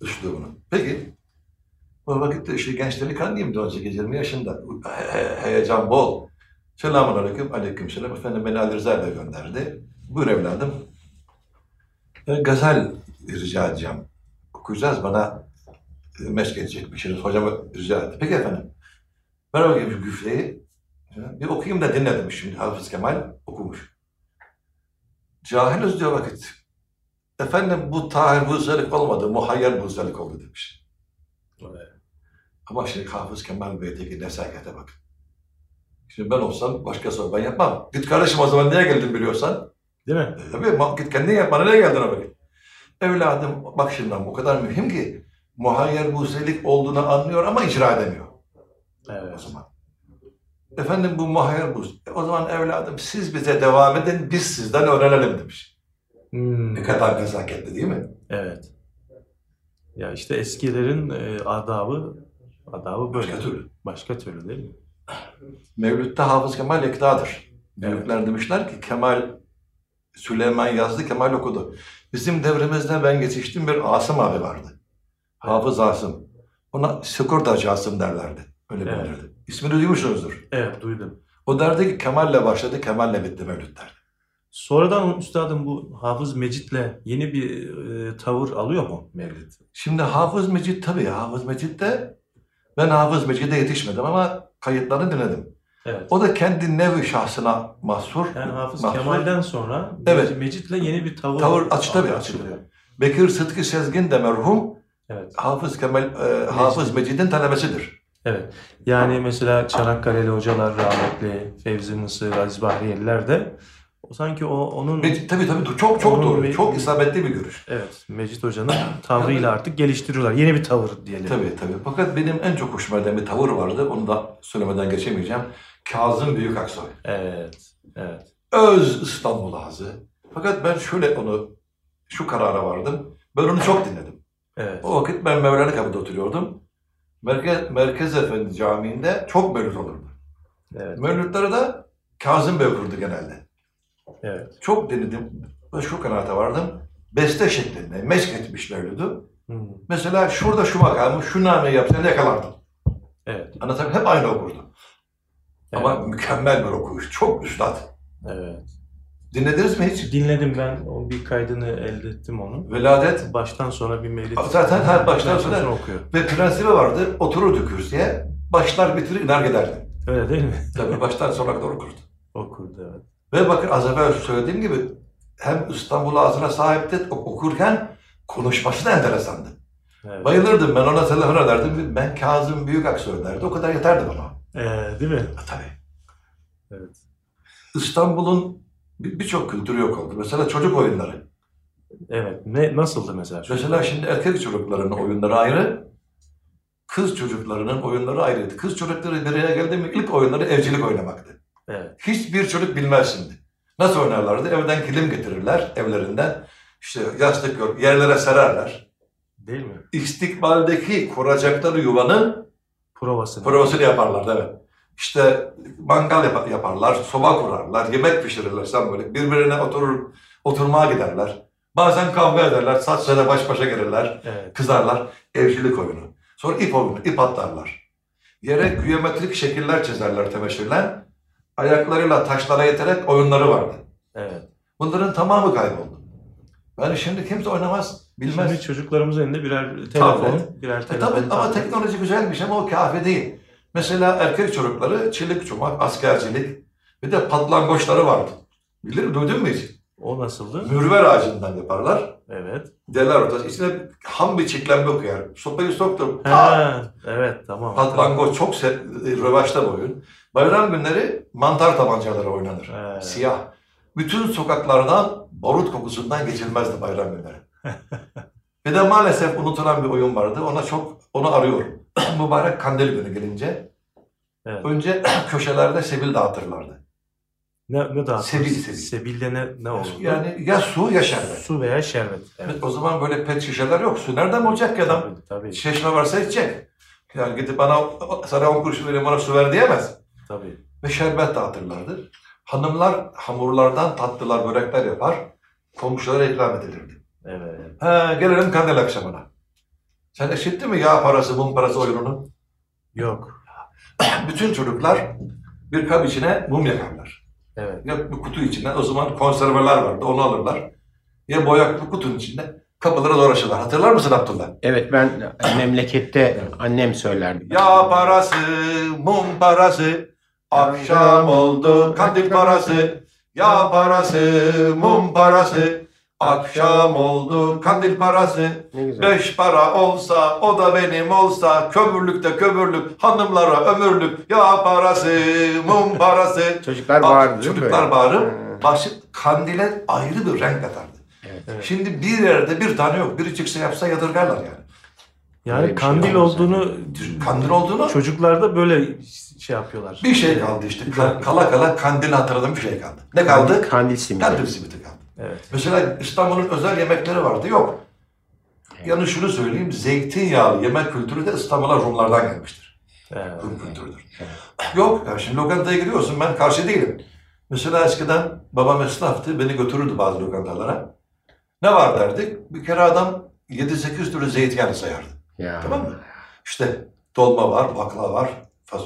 üslubunu. Peki. O vakitte işte genç delikanlıyım 18-20 yaşında. He- he- heyecan bol. Selamun aleyküm, aleyküm selam. Efendim beni Ali Rıza Bey gönderdi. Buyur evladım. E, gazel rica edeceğim. Okuyacağız bana meşk edecekmişsiniz. Hocama rica etti. Peki efendim. Ben bakayım şu güfteyi. Bir okuyayım da dinle demiş şimdi Hafız Kemal okumuş. Cahiliz diyor vakit. Efendim bu Tahir Buzelik olmadı, muhayyer Buzelik oldu demiş. Ama şimdi Hafız Kemal Bey'deki nesakete bak. Şimdi ben olsam başka soru ben yapmam. Git kardeşim o zaman niye geldin biliyorsan. Değil mi? E, Tabii git kendin yap bana ne geldin o vakit. Evladım bak şimdi o kadar mühim ki muhayyer Buzelik olduğunu anlıyor ama icra edemiyor o Evet. zaman. Efendim bu muhayyer bu. E, o zaman evladım siz bize devam edin biz sizden öğrenelim demiş. Hmm. Ne kadar nezaketli değil mi? Evet. Ya işte eskilerin e, adabı adabı böyle. Başka türlü. Başka türlü değil mi? Mevlüt'te Hafız Kemal ektadır. Büyükler demişler ki Kemal Süleyman yazdı, Kemal okudu. Bizim devrimizde ben yetiştim bir Asım abi vardı. Hafız Asım. Ona Sıkurdacı Asım derlerdi. Öyle Evet. bilirdi. İsmini duymuşsunuzdur. Evet duydum. O derdi ki Kemal'le başladı, Kemal'le bitti Mevlüt derdi. Sonradan üstadım bu Hafız Mecit'le yeni bir e, tavır alıyor mu Mevlid? Şimdi Hafız Mecit tabii Hafız Mecit de ben Hafız Mecid'e yetişmedim ama kayıtlarını dinledim. Evet. O da kendi nevi şahsına mahsur. Yani Hafız mahsur. Kemal'den sonra Evet. Mecit'le yeni bir tavır, Tavır aç- tabii açılıyor. Bekir Sıtkı Sezgin de merhum Evet. Hafız Kemal e, Hafız Mecid'in talebesidir. Evet. Yani mesela Çanakkale'li hocalar rahmetli Fevzi Mısır, Aziz Bahriyeliler de o sanki o onun Mecid, tabii tabii çok çok doğru. me- Çok isabetli bir görüş. evet Mecit Hoca'nın tavrıyla artık geliştiriyorlar. Yeni bir tavır diyelim. Tabii tabii. Fakat benim en çok hoşuma giden bir tavır vardı. Onu da söylemeden geçemeyeceğim. Kazım Büyük Aksoy. Evet. Evet. Öz İstanbul ağzı. Fakat ben şöyle onu şu karara vardım. Ben onu çok dinledim. Evet. O vakit ben Mevlana Kapı'da oturuyordum. Merkez, Merkez Efendi Camii'nde çok mevlüt olurdu. Evet. Mevlütleri de Kazım Bey okurdu genelde. Evet. Çok dinledim ve şu kanaate vardım. Beste şeklinde meşk etmiş mevlüdü. Mesela şurada şu makamı, şu nameyi yapsan yakalardın. Evet. Anlatabiliyor Hep aynı okurdu. Evet. Ama mükemmel bir okuyuş. Çok üstad. Evet. Dinlediniz mi hiç? Dinledim ben. O bir kaydını elde ettim onun. Veladet Baştan sonra bir mevlid. Zaten her baştan sonra- okuyor. ve prensibi vardı. Otururdu kürsüye. Başlar bitirir iner giderdi. Öyle değil mi? Tabii baştan sona kadar okurdu. Okurdu evet. Ve bakın az evvel söylediğim gibi hem İstanbul ağzına sahipti ok- okurken konuşması da enteresandı. Evet. Bayılırdım ben ona telefon ederdim. Ben Kazım Büyükaksoy derdi. O kadar yeterdi bana. Ee, değil mi? Ha, tabii. Evet. İstanbul'un birçok kültürü yok oldu. Mesela çocuk oyunları. Evet. Ne nasıldı mesela? Mesela şimdi erkek çocuklarının oyunları ayrı, kız çocuklarının oyunları ayrıydı. Kız çocukları nereye geldi mi ilk oyunları evcilik oynamaktı. Evet. Hiçbir çocuk bilmez şimdi. Nasıl oynarlardı? Evden kilim getirirler evlerinden. İşte yastık yerlere sererler. Değil mi? İstikbaldeki kuracakları yuvanın Provasını. provasını yaparlardı evet. İşte mangal yap- yaparlar, soba kurarlar, yemek pişirirler sen böyle. Birbirine oturur, oturmaya giderler. Bazen kavga ederler, saç sene baş başa gelirler. Evet. Kızarlar. Evcilik oyunu. Sonra ip oyunu. ip atlarlar. Yere geometrik şekiller çizerler temeşirle. Ayaklarıyla taşlara yeterek oyunları vardı. Evet. Bunların tamamı kayboldu. Yani şimdi kimse oynamaz, bilmez. Şimdi çocuklarımızın elinde birer telefon, Tablet. birer E telefon. tabii ama tablet. teknoloji güzelmiş ama o kafi değil. Mesela erkek çocukları çelik çomak, askercilik bir de patlangoçları vardı. Bilir, duydun mu hiç? O nasıldı? Mürver ağacından yaparlar. Evet. Deler ortası. İçine ham bir çiklembe koyar. Sopayı soktum. Ha, evet tamam. Patlangoç çok se- rövaşta bir oyun. Bayram günleri mantar tabancaları oynanır. Evet. Siyah. Bütün sokaklardan barut kokusundan geçilmezdi bayram günleri. bir de maalesef unutulan bir oyun vardı. Ona çok onu arıyorum. Mübarek kandil günü gelince Evet. önce köşelerde sebil dağıtırlardı. Ne, ne daha? Sebil, sebil. Sebilde ne, ne olurdu? Yani ya su ya şerbet. Su veya şerbet. Evet. Evet, o zaman böyle pet şişeler yok. Su nereden bulacak ki adam? Tabii, tabii, Çeşme varsa içecek. Yani gidip bana sana on kuruş vereyim bana su ver diyemez. tabii. ve şerbet dağıtırlardı. Hanımlar hamurlardan tatlılar, börekler yapar, komşulara ikram edilirdi. Evet. He, gelelim kandil akşamına. Sen işittin mi yağ parası, mum parası oyununu? Yok. Bütün çocuklar bir kap içine mum yakarlar. Evet. Ya bir kutu içine, o zaman konserveler vardı, onu alırlar. Ya boyaklı kutunun içinde kapılara dolaşırlar. Hatırlar mısın Abdullah? Evet ben memlekette annem söylerdi. Yağ parası, mum parası, akşam oldu kandil parası. Yağ parası, mum parası, akşam oldu kandil parası. Beş para olsa, o da benim olsa, kömürlükte kömürlük, hanımlara ömürlük. Yağ parası, mum parası. Çocuklar bağırdı değil mi Çocuklar Hı. başı kandile ayrı bir renk katardı. Evet. Evet. Şimdi bir yerde bir tane yok, biri çıksa yapsa yadırgarlar yani. Yani Öyle şey kandil olmaz olduğunu Kandil olduğunu çocuklarda böyle şey yapıyorlar. Bir şey kaldı işte. Ka- Kala kala kandili hatırladığım bir şey kaldı. Ne kaldı? Kandil simidi. Kandil simidi kaldı. Evet. Mesela İstanbul'un özel yemekleri vardı. Yok. Yani şunu söyleyeyim. Zeytinyağlı yemek kültürü de İstanbul'a Rumlardan gelmiştir. Evet. Rum kültürüdür. Yok. Ya şimdi lokantaya gidiyorsun. Ben karşı değilim. Mesela eskiden babam esnaftı. Beni götürürdü bazı lokantalara. Ne var derdik? Bir kere adam 7-8 türlü zeytinyağı sayardı. Ya. Tamam mı? İşte dolma var, bakla var, fas.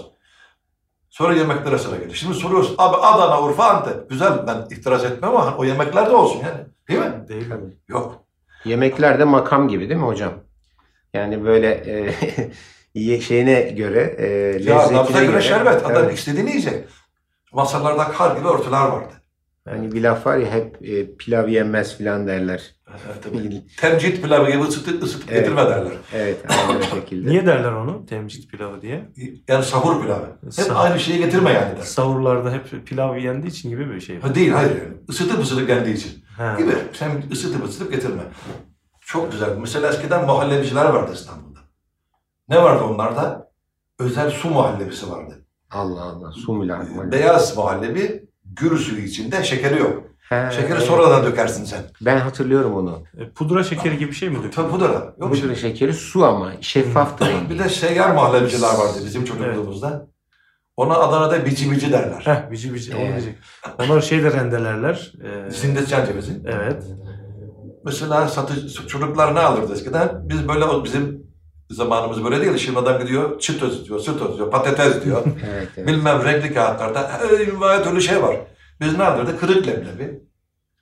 Sonra yemeklere sıra geliyor. Şimdi soruyorsun, abi Adana, Urfa, Antep. Güzel, ben itiraz etmem ama o yemekler de olsun yani. Değil mi? Değil mi? Yok. Yemekler de makam gibi değil mi hocam? Yani böyle e, şeyine göre, e, Ya nabza göre şerbet. Adam Evet. istediğini yiyecek. Masalarda kar gibi örtüler vardı. Hani bir laf var ya hep e, pilav yenmez filan derler. Temcit pilavı gibi ısıtıp, ısıtıp Evet. getirme derler. Evet aynı şekilde. Niye derler onu? Temcit pilavı diye. Yani sahur pilavı. Hep Sahur. aynı şeyi getirme yani der. Savurlarda hep pilav yendiği için gibi bir şey. Ha, değil, hayır yani. Isıtıp ısıtıp geldiği için. Ha. Gibi. Sen ısıtıp ısıtıp getirme. Çok güzel. Mesela eskiden muhallebiciler vardı İstanbul'da. Ne vardı onlarda? Özel su muhallebisi vardı. Allah Allah. Su mülah. Beyaz muhallebi, gür suyu içinde, şekeri yok. He, Şekeri evet. sonradan dökersin sen. Ben hatırlıyorum onu. E, Pudra şekeri gibi bir şey mi döküyor? Tabii pudra. Yok Pudra şimdi. şekeri su ama şeffaftı rengi. Bir de seyyar muhallebiciler vardı bizim çocukluğumuzda. Ona Adana'da bici bici derler. Heh, bici bici. Onu Evet. diyecek. Onlar şey de rendelerler. E, Zindetçen cevizi. evet. Mesela satıcı, çocuklar ne alırdı eskiden? Biz böyle bizim zamanımız böyle değil. Şimdi adam gidiyor öz diyor, süt öz diyor, patates diyor. Evet, evet. Bilmem renkli kağıtlarda her türlü şey var. Biz ne alırdık? Kırık leblebi.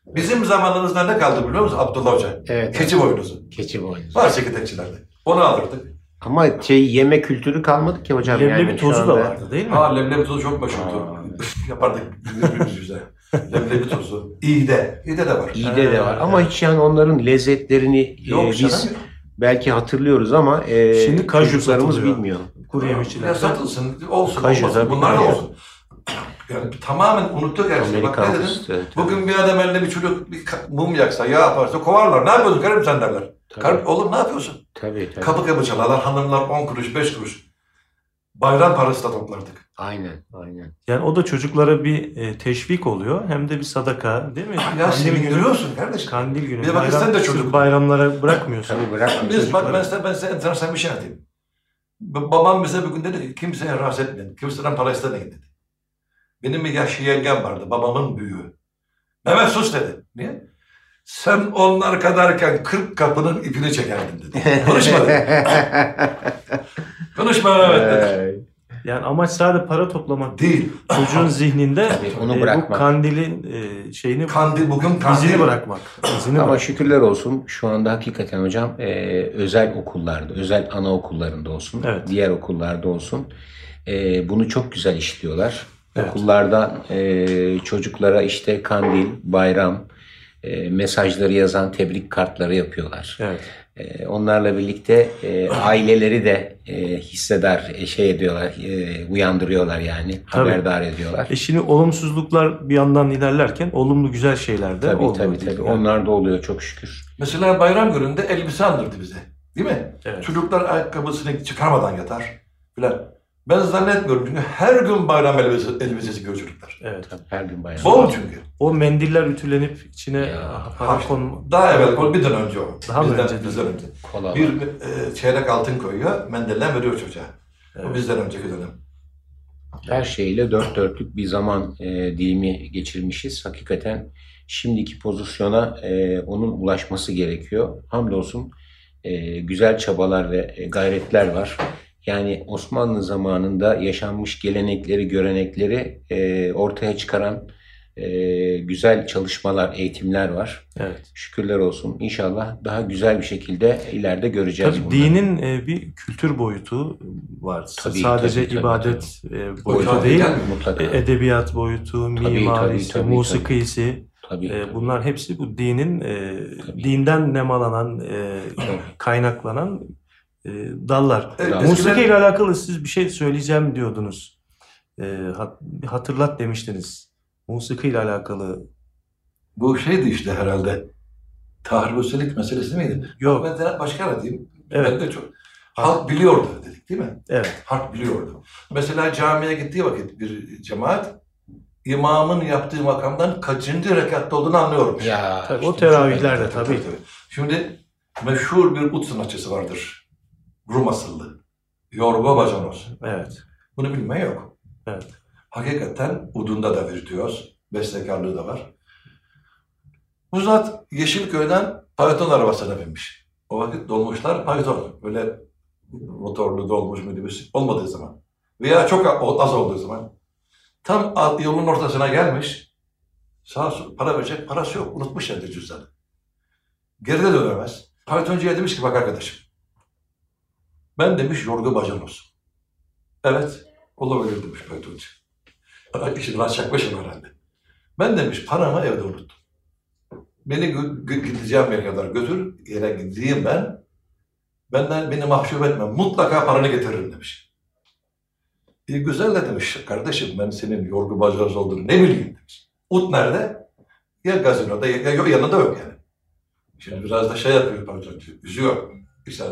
Bizim zamanımızda ne kaldı biliyor musun Abdullah Hoca? Evet. Keçi boynuzu. Keçi boynuzu. Var çekirdekçilerde. Onu alırdık. Ama şey yeme kültürü kalmadı ki hocam. Leblebi yani tozu da vardı değil mi? Ha leblebi tozu çok meşhurdu. Yapardık birbirimiz yüze. leblebi tozu, iğde. İğde de var. İyide de var ama hiç yani onların lezzetlerini e, Yok biz canım. belki hatırlıyoruz ama e, Şimdi kaju çocuklarımız satılıyor. bilmiyor. Kuru Ya yemişçiler. satılsın, olsun, Kaju olmasın. Bunlar da olsun. Yani tamamen unuttuk her şeyi. Bak ne dedim? tabii. Bugün bir adam eline bir çocuk bir mum yaksa, yağ yaparsa kovarlar. Ne yapıyorsun karım sen derler. Tabii. Karım, oğlum ne yapıyorsun? Tabii tabii. Kapı kapı çalarlar. Hanımlar 10 kuruş, 5 kuruş. Bayram parası da toplardık. Aynen aynen. Yani o da çocuklara bir e, teşvik oluyor. Hem de bir sadaka değil mi? Ya Kandil günü, sevindiriyorsun kardeşim. kandil günü. Bir de bak sen de çocuk. Bayramlara bırakmıyorsun. Tabii bırakma Biz bak ben size, ben size enteresan bir şey anlatayım. Babam bize bugün dedi ki kimseye rahatsız etmeyin. Kimseden para istemeyin dedi. Benim bir yaşlı yengem vardı. Babamın büyüğü. Mehmet sus dedi. Niye? Sen onlar kadarken 40 kapının ipini çekerdin dedi. Konuşma dedi. Konuşma Mehmet dedi. Yani amaç sadece para toplamak değil. Çocuğun zihninde Tabii, onu e, bu kandilin e, şeyini Kandil bugün kandil. izini bırakmak. İzini Ama bırak. şükürler olsun şu anda hakikaten hocam e, özel okullarda, özel anaokullarında olsun, Evet. diğer okullarda olsun e, bunu çok güzel işliyorlar. Evet. Okullardan e, çocuklara işte kandil, bayram e, mesajları yazan tebrik kartları yapıyorlar. Evet. E, onlarla birlikte e, aileleri de e, hissedar, e, şey ediyorlar, e, uyandırıyorlar yani, Tabii. haberdar ediyorlar. E şimdi olumsuzluklar bir yandan ilerlerken olumlu güzel şeyler de Tabii olmalı tabii tabii. yani. Onlar da oluyor çok şükür. Mesela bayram gününde elbise aldırdı bize. Değil mi? Evet. Çocuklar ayakkabısını çıkarmadan yatar. Filan. Ben zannetmiyorum çünkü her gün bayram elbise, elbisesi görüyor çocuklar. Evet. Tabii, her gün bayram. Bol çünkü. O mendiller ütülenip içine Ya, para Ha. Daha evvel, o birden önce o. Daha mı bizden, önce? Bizden önce. Kola var. Bir e, çeyrek altın koyuyor, mendilden veriyor çocuğa. Evet. O bizden önceki dönem. Her şeyle dört dörtlük bir zaman e, dilimi geçirmişiz. Hakikaten şimdiki pozisyona e, onun ulaşması gerekiyor. Hamdolsun e, güzel çabalar ve e, gayretler var. Yani Osmanlı zamanında yaşanmış gelenekleri, görenekleri e, ortaya çıkaran e, güzel çalışmalar, eğitimler var. Evet. Şükürler olsun. İnşallah daha güzel bir şekilde ileride göreceğiz Tabii bunları. dinin e, bir kültür boyutu var. Tabii, Sadece tabii, tabii, ibadet e, boyutu Boyutu değil. değil? Mutlaka. E, edebiyat boyutu, Tabii, mimarisi, tabii, tabii, musikisi. Tabii. e, bunlar hepsi bu dinin e, Tabii. dinden nemalanan, e, kaynaklanan e, dallar. Evet, Bravo. Musiki eskiden- ile alakalı siz bir şey söyleyeceğim diyordunuz. E, hatırlat demiştiniz. Musiki ile alakalı. Bu şeydi işte herhalde. Tahribüselik meselesi miydi? Yok. Ben de başka ne diyeyim? Evet. Ben de çok. Halk biliyordu dedik değil mi? Evet. Halk biliyordu. Mesela camiye gittiği vakit bir cemaat imamın yaptığı makamdan kaçıncı rekatta olduğunu anlıyormuş. Ya, Tabii, o teravihlerde çok- tabii. Şimdi meşhur bir ut sanatçısı vardır. Rum asıllı. Yorgo Bacanos. Evet. Bunu bilmeyen yok. Evet. Hakikaten udunda da virtüöz. Bestekarlığı da var. Bu zat Yeşilköy'den Python arabasına binmiş. O vakit dolmuşlar Python. Böyle motorlu dolmuş minibüs olmadığı zaman. Veya çok az olduğu zaman. Tam yolun ortasına gelmiş. Sağ sol para verecek parası yok. Unutmuş evde cüzdanı. Geride dönemez. Pythoncuya demiş ki bak arkadaşım. Ben demiş yorgu bacanos. Evet. Olabilir demiş Pythoncu. İşin biraz çakmışım herhalde. Ben demiş paramı evde unuttum. Beni gideceğim yere kadar götür. Yere gideyim ben. Benden beni mahcup etme. Mutlaka paranı getiririm demiş. İyi güzel de demiş kardeşim ben senin yorgu bacağız olduğunu ne bileyim demiş. Ut nerede? Ya gazinoda ya, ya yanında yok yani. Şimdi biraz da şey yapıyor Pythoncu. Üzüyor. İşte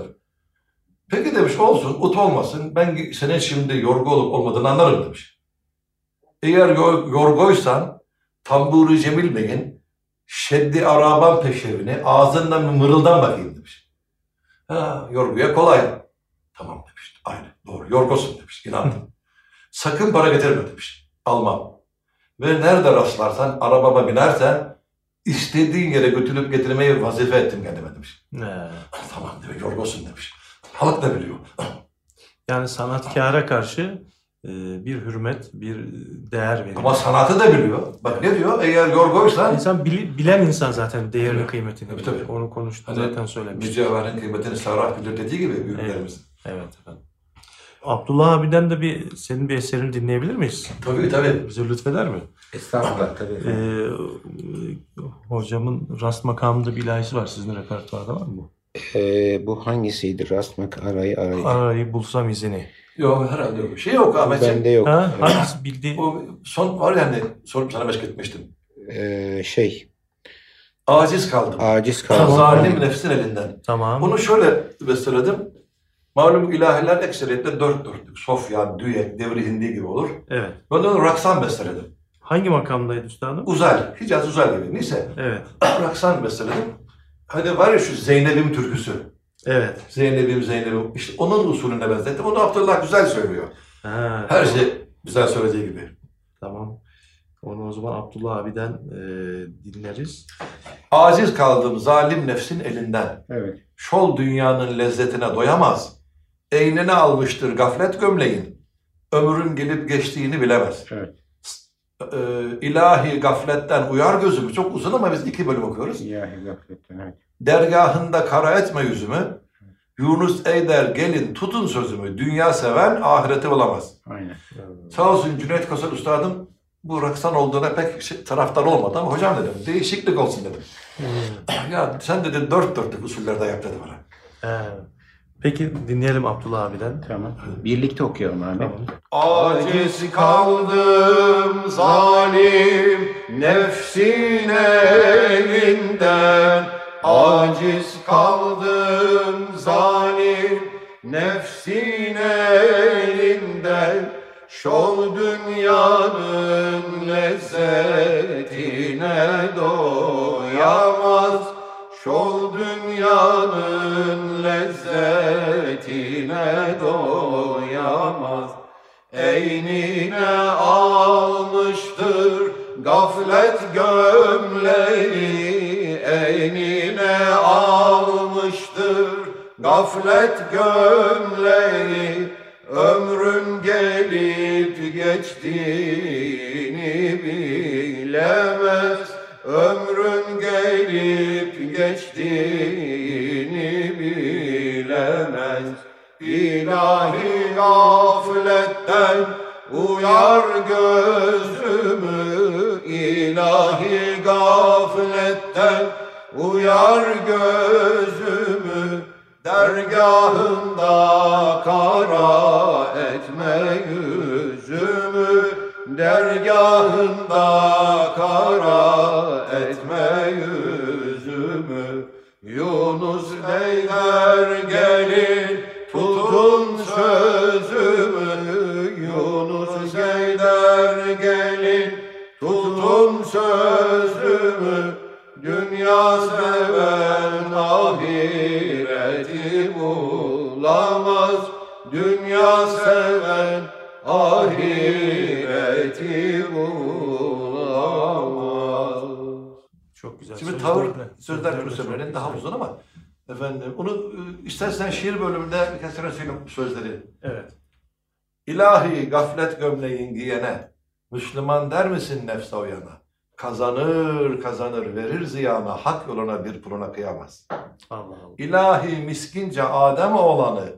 Peki demiş olsun, ut olmasın. Ben senin şimdi yorgu olup olmadığını anlarım demiş. Eğer yor- yorgoysan Tamburi Cemil Bey'in Şeddi Araban peşevini ağzından bir mırıldan bakayım demiş. Ha, yorguya kolay. Tamam demiş. Aynen doğru. Yorgosun demiş. İnandım. Sakın para getirme demiş. Almam. Ve nerede rastlarsan arabama binersen istediğin yere götürüp getirmeyi vazife ettim kendime demiş. Ne? Tamam demiş. Yorgosun demiş. Halk da biliyor. Yani sanatkara karşı e, bir hürmet, bir değer veriyor. Ama sanatı da biliyor. Bak ne diyor? Eğer yorgoysan İnsan bili- bilen insan zaten değerini, Tabii. kıymetini. Tabii, tabii. Onu konuştuk Hani zaten söylemiş. mücevherin kıymetini sarraf bilir dediği gibi büyüklerimiz. Evet efendim. Abdullah abiden de bir senin bir eserini dinleyebilir miyiz? Tabii tabii. Bize lütfeder mi? Estağfurullah tabii. Ee, hocamın rast makamında bir ilahisi var. Sizin repertuarda var mı? Ee, bu hangisiydi? Rastmak arayı arayı. Arayı bulsam izini. Yok herhalde yok. Şey yok Ahmetciğim. Bende yok. Ha, hangisi bildiği? O son var yani sorup sana meşgul etmiştim. Ee, şey, Aciz kaldım. aciz kaldım. Zalim nefsin elinden. Tamam. Onu şöyle besteledim. Malum ilahiler ekseriyetle dört dörtlük. Sofyan, düet, devri hindi gibi olur. Evet. Ben de onu raksan besteledim. Hangi makamdaydı üstadım? Uzel, Hicaz Uzel gibi. Neyse. Evet. raksan besteledim. Hani var ya şu Zeynep'im türküsü. Evet. Zeynep'im Zeynep'im. İşte onun usulüne benzettim. Onu Abdullah güzel söylüyor. Ha, Her şey güzel söylediği gibi. Tamam. Onu o zaman Abdullah abiden e, dinleriz. Aciz kaldım zalim nefsin elinden. Evet. Şol dünyanın lezzetine doyamaz. Eynine almıştır gaflet gömleğin. Ömrün gelip geçtiğini bilemez. Evet. Ee, ilahi gafletten uyar gözümü. Çok uzun ama biz iki bölüm okuyoruz. İlahi gafletten evet. Dergahında kara etme yüzümü. Yunus Eyder gelin tutun sözümü. Dünya seven ahireti bulamaz. Aynen. Sağ olsun Cüneyt Kosal Üstadım bu raksan olduğuna pek şey, taraftar olmadı ama hocam dedim değişiklik olsun dedim. Hmm. Ya sen dedi dört dörtlük usullerde yap dedi bana. He. Peki dinleyelim Abdullah abiden. Tamam. Birlikte okuyalım abi. Tamam. Aciz kaldım zalim nefsin elinden Aciz kaldım zalim nefsin elinden Şol dünyanın lezzetine doyamaz Şol dünyanın lezzetine doyamaz. Eynine almıştır gaflet gömleği. Eynine almıştır gaflet gömleği. Ömrün gelip geçtiğini bilemez. Ömrün gelip geçtiğini İlahi gafletten uyar gözümü. İlahi gafletten uyar gözümü. Dergahında kara etme yüzümü. Dergahında kara etme yüzümü. Yunus gelin tutun sözümü Yunus Eyder gelin tutun sözümü. Dünya seven ahireti bulamaz. Dünya seven ahireti bulamaz. Çok güzel. Şimdi Sözler tavır, sözler Sömre'nin daha uzun ama efendim onu e, istersen şiir bölümünde birkaç tane söyleyeyim sözleri. Evet. İlahi gaflet gömleğin giyene, Müslüman der misin nefse uyana? Kazanır kazanır verir ziyana, hak yoluna bir puluna kıyamaz. Allah Allah. İlahi miskince Adem oğlanı,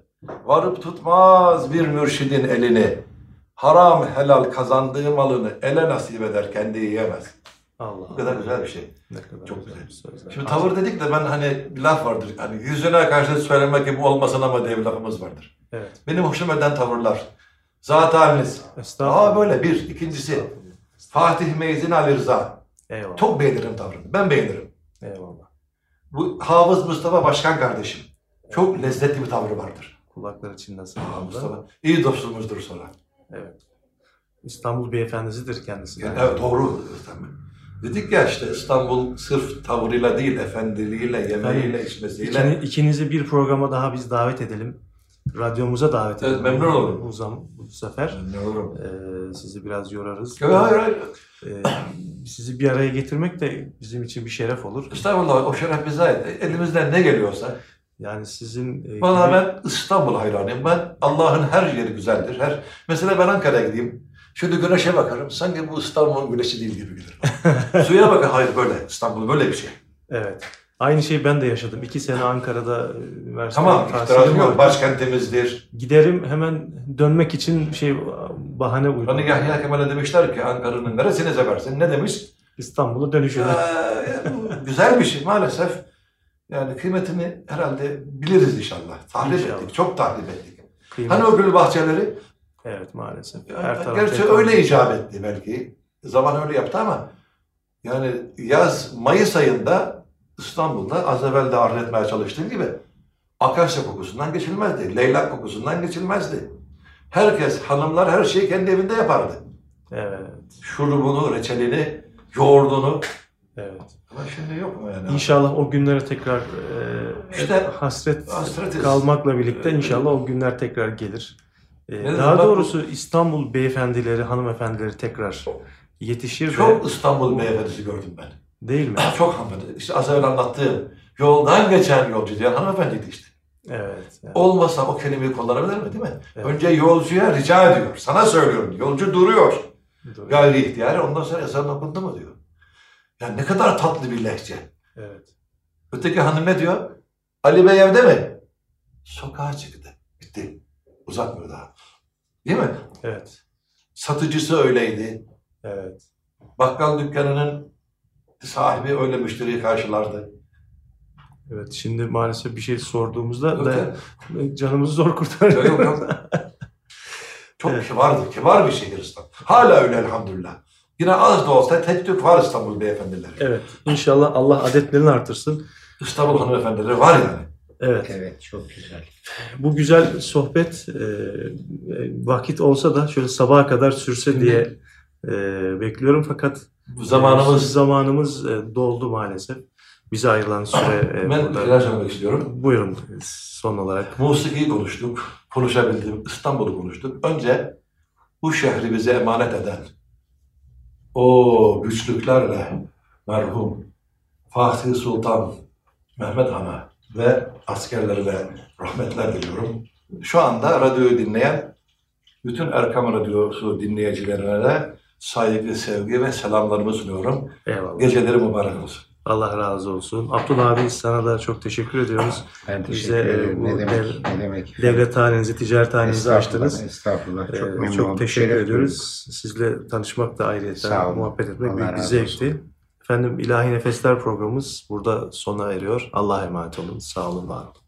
varıp tutmaz bir mürşidin elini. Haram helal kazandığı malını ele nasip eder, kendi yiyemez. Allah Bu kadar güzel bir şey. Ne kadar Çok güzel güzel. sözler. Şimdi tavır dedik de ben hani bir laf vardır. Hani yüzüne karşı söylemek gibi olmasın ama diye bir lafımız vardır. Evet. Benim hoşuma eden tavırlar. Zat haliniz. Estağfurullah. Aa böyle bir. ikincisi Fatih Meyzin Ali Rıza. Eyvallah. Çok beğenirim tavrını. Ben beğenirim. Eyvallah. Bu Hafız Mustafa Başkan kardeşim. Çok lezzetli bir tavrı vardır. Kulakları çınlasın. Aa, Mustafa. Mustafa. İyi dostumuzdur sonra. Evet. İstanbul beyefendisidir kendisi. Yani, evet doğru. Tabii. Dedik ya işte İstanbul sırf tavrıyla değil, efendiliğiyle, yemeğiyle, Efendim, içmesiyle. İkini, ikinizi bir programa daha biz davet edelim. Radyomuza davet Evet, edelim. memnun olurum. Bu, zam, bu sefer Ne olur. Ee, sizi biraz yorarız. Yok, hayır hayır. Ee, sizi bir araya getirmek de bizim için bir şeref olur. Estağfurullah o şeref bize ait. Elimizden ne geliyorsa. Yani sizin e, Valla gibi- ben İstanbul hayranıyım. Ben Allah'ın her yeri güzeldir. Her Mesela ben Ankara'ya gideyim. Şöyle güneşe bakarım. Sanki bu İstanbul'un güneşi değil gibi gelir. Suya bakar. Hayır böyle. İstanbul böyle bir şey. Evet. Aynı şeyi ben de yaşadım. İki sene Ankara'da e, üniversite Tamam itirazım yok. Başkentimizdir. Giderim hemen dönmek için şey bahane Hani uydum. Yahya Kemal'e demişler ki Ankara'nın neresini seversin? Ne demiş? İstanbul'a dönüşüyor. Ee, güzel bir şey maalesef. Yani kıymetini herhalde biliriz inşallah. Tahrip İnşallah. ettik. Çok tahrip ettik. Kıymet- Hani o gül bahçeleri? Evet maalesef. Her Gerçi öyle icap etti belki. Zaman öyle yaptı ama yani yaz Mayıs ayında İstanbul'da az evvel de arz etmeye çalıştığım gibi akasya kokusundan geçilmezdi. Leylak kokusundan geçilmezdi. Herkes, hanımlar her şeyi kendi evinde yapardı. Evet. Şurubunu, reçelini, yoğurdunu. Evet. Ama şimdi yok mu yani? İnşallah o günlere tekrar e, İşte hasret hasretiz. kalmakla birlikte inşallah o günler tekrar gelir. E, Ne daha doğrusu İstanbul beyefendileri, hanımefendileri tekrar yetişir ve Çok İstanbul beyefendisi gördüm ben. değil mi? Çok hanımefendi. İşte az evvel anlattığım yoldan geçen yolcu diyen hanımefendiydi işte. Evet. evet. Olmasa o kelimeyi kullanabilir mi değil mi? Evet. Önce yolcuya rica ediyor. Sana söylüyorum. Yolcu duruyor. Doğru. Gayri ihtiyari. Ondan sonra ezan okundu mu diyor. Yani ne kadar tatlı bir lehçe. Evet. Öteki hanım ne diyor? Ali Bey evde mi? Sokağa çıktı. Bitti. Uzatmıyor daha. Değil mi? Evet. Satıcısı öyleydi. Evet. Bakkal dükkanının sahibi öyle müşteriyi karşılardı. Evet. Şimdi maalesef bir şey sorduğumuzda Yok da canımızı zor kurtarıyor. Yok, yok. Çok Evet. kibardı. Kibar bir şehir İstanbul. Hala öyle elhamdülillah. Yine az da olsa tek tük var İstanbul beyefendileri. Evet. İnşallah Allah adetlerini artırsın. İstanbul hanımefendileri var yani. Evet. Evet çok güzel. Bu güzel sohbet e, e, vakit olsa da şöyle sabaha kadar sürse diye e, bekliyorum fakat Bu zamanımız... zamanımız e, doldu maalesef. Bize ayrılan süre e, ben burada. neler söylemek istiyorum. Buyurun son olarak. Musikiyi konuştuk, konuşabildim, İstanbul'u konuştuk. Önce bu şehri bize emanet eden o güçlüklerle merhum Fatih Sultan Mehmet Han'a ve askerlerine rahmetler diliyorum. Şu anda radyoyu dinleyen bütün Erkam Radyosu dinleyicilerine de saygı, sevgi ve selamlarımı sunuyorum. Eyvallah. Geceleri mübarek olsun. Allah razı olsun. Abdullah abi sana da çok teşekkür ediyoruz. Ben Bize, teşekkür e, ederim. bu Ne demek? dev- ne demek? Devlet hanenizi, ticaret hanenizi açtınız. Estağfurullah. Çok Ee, memnun çok teşekkür ediyoruz. Sizle tanışmak da ayrıca muhabbet etmek Allah büyük bir zevkti. Efendim İlahi Nefesler programımız burada sona eriyor. Allah'a emanet olun. Sağ olun, var olun.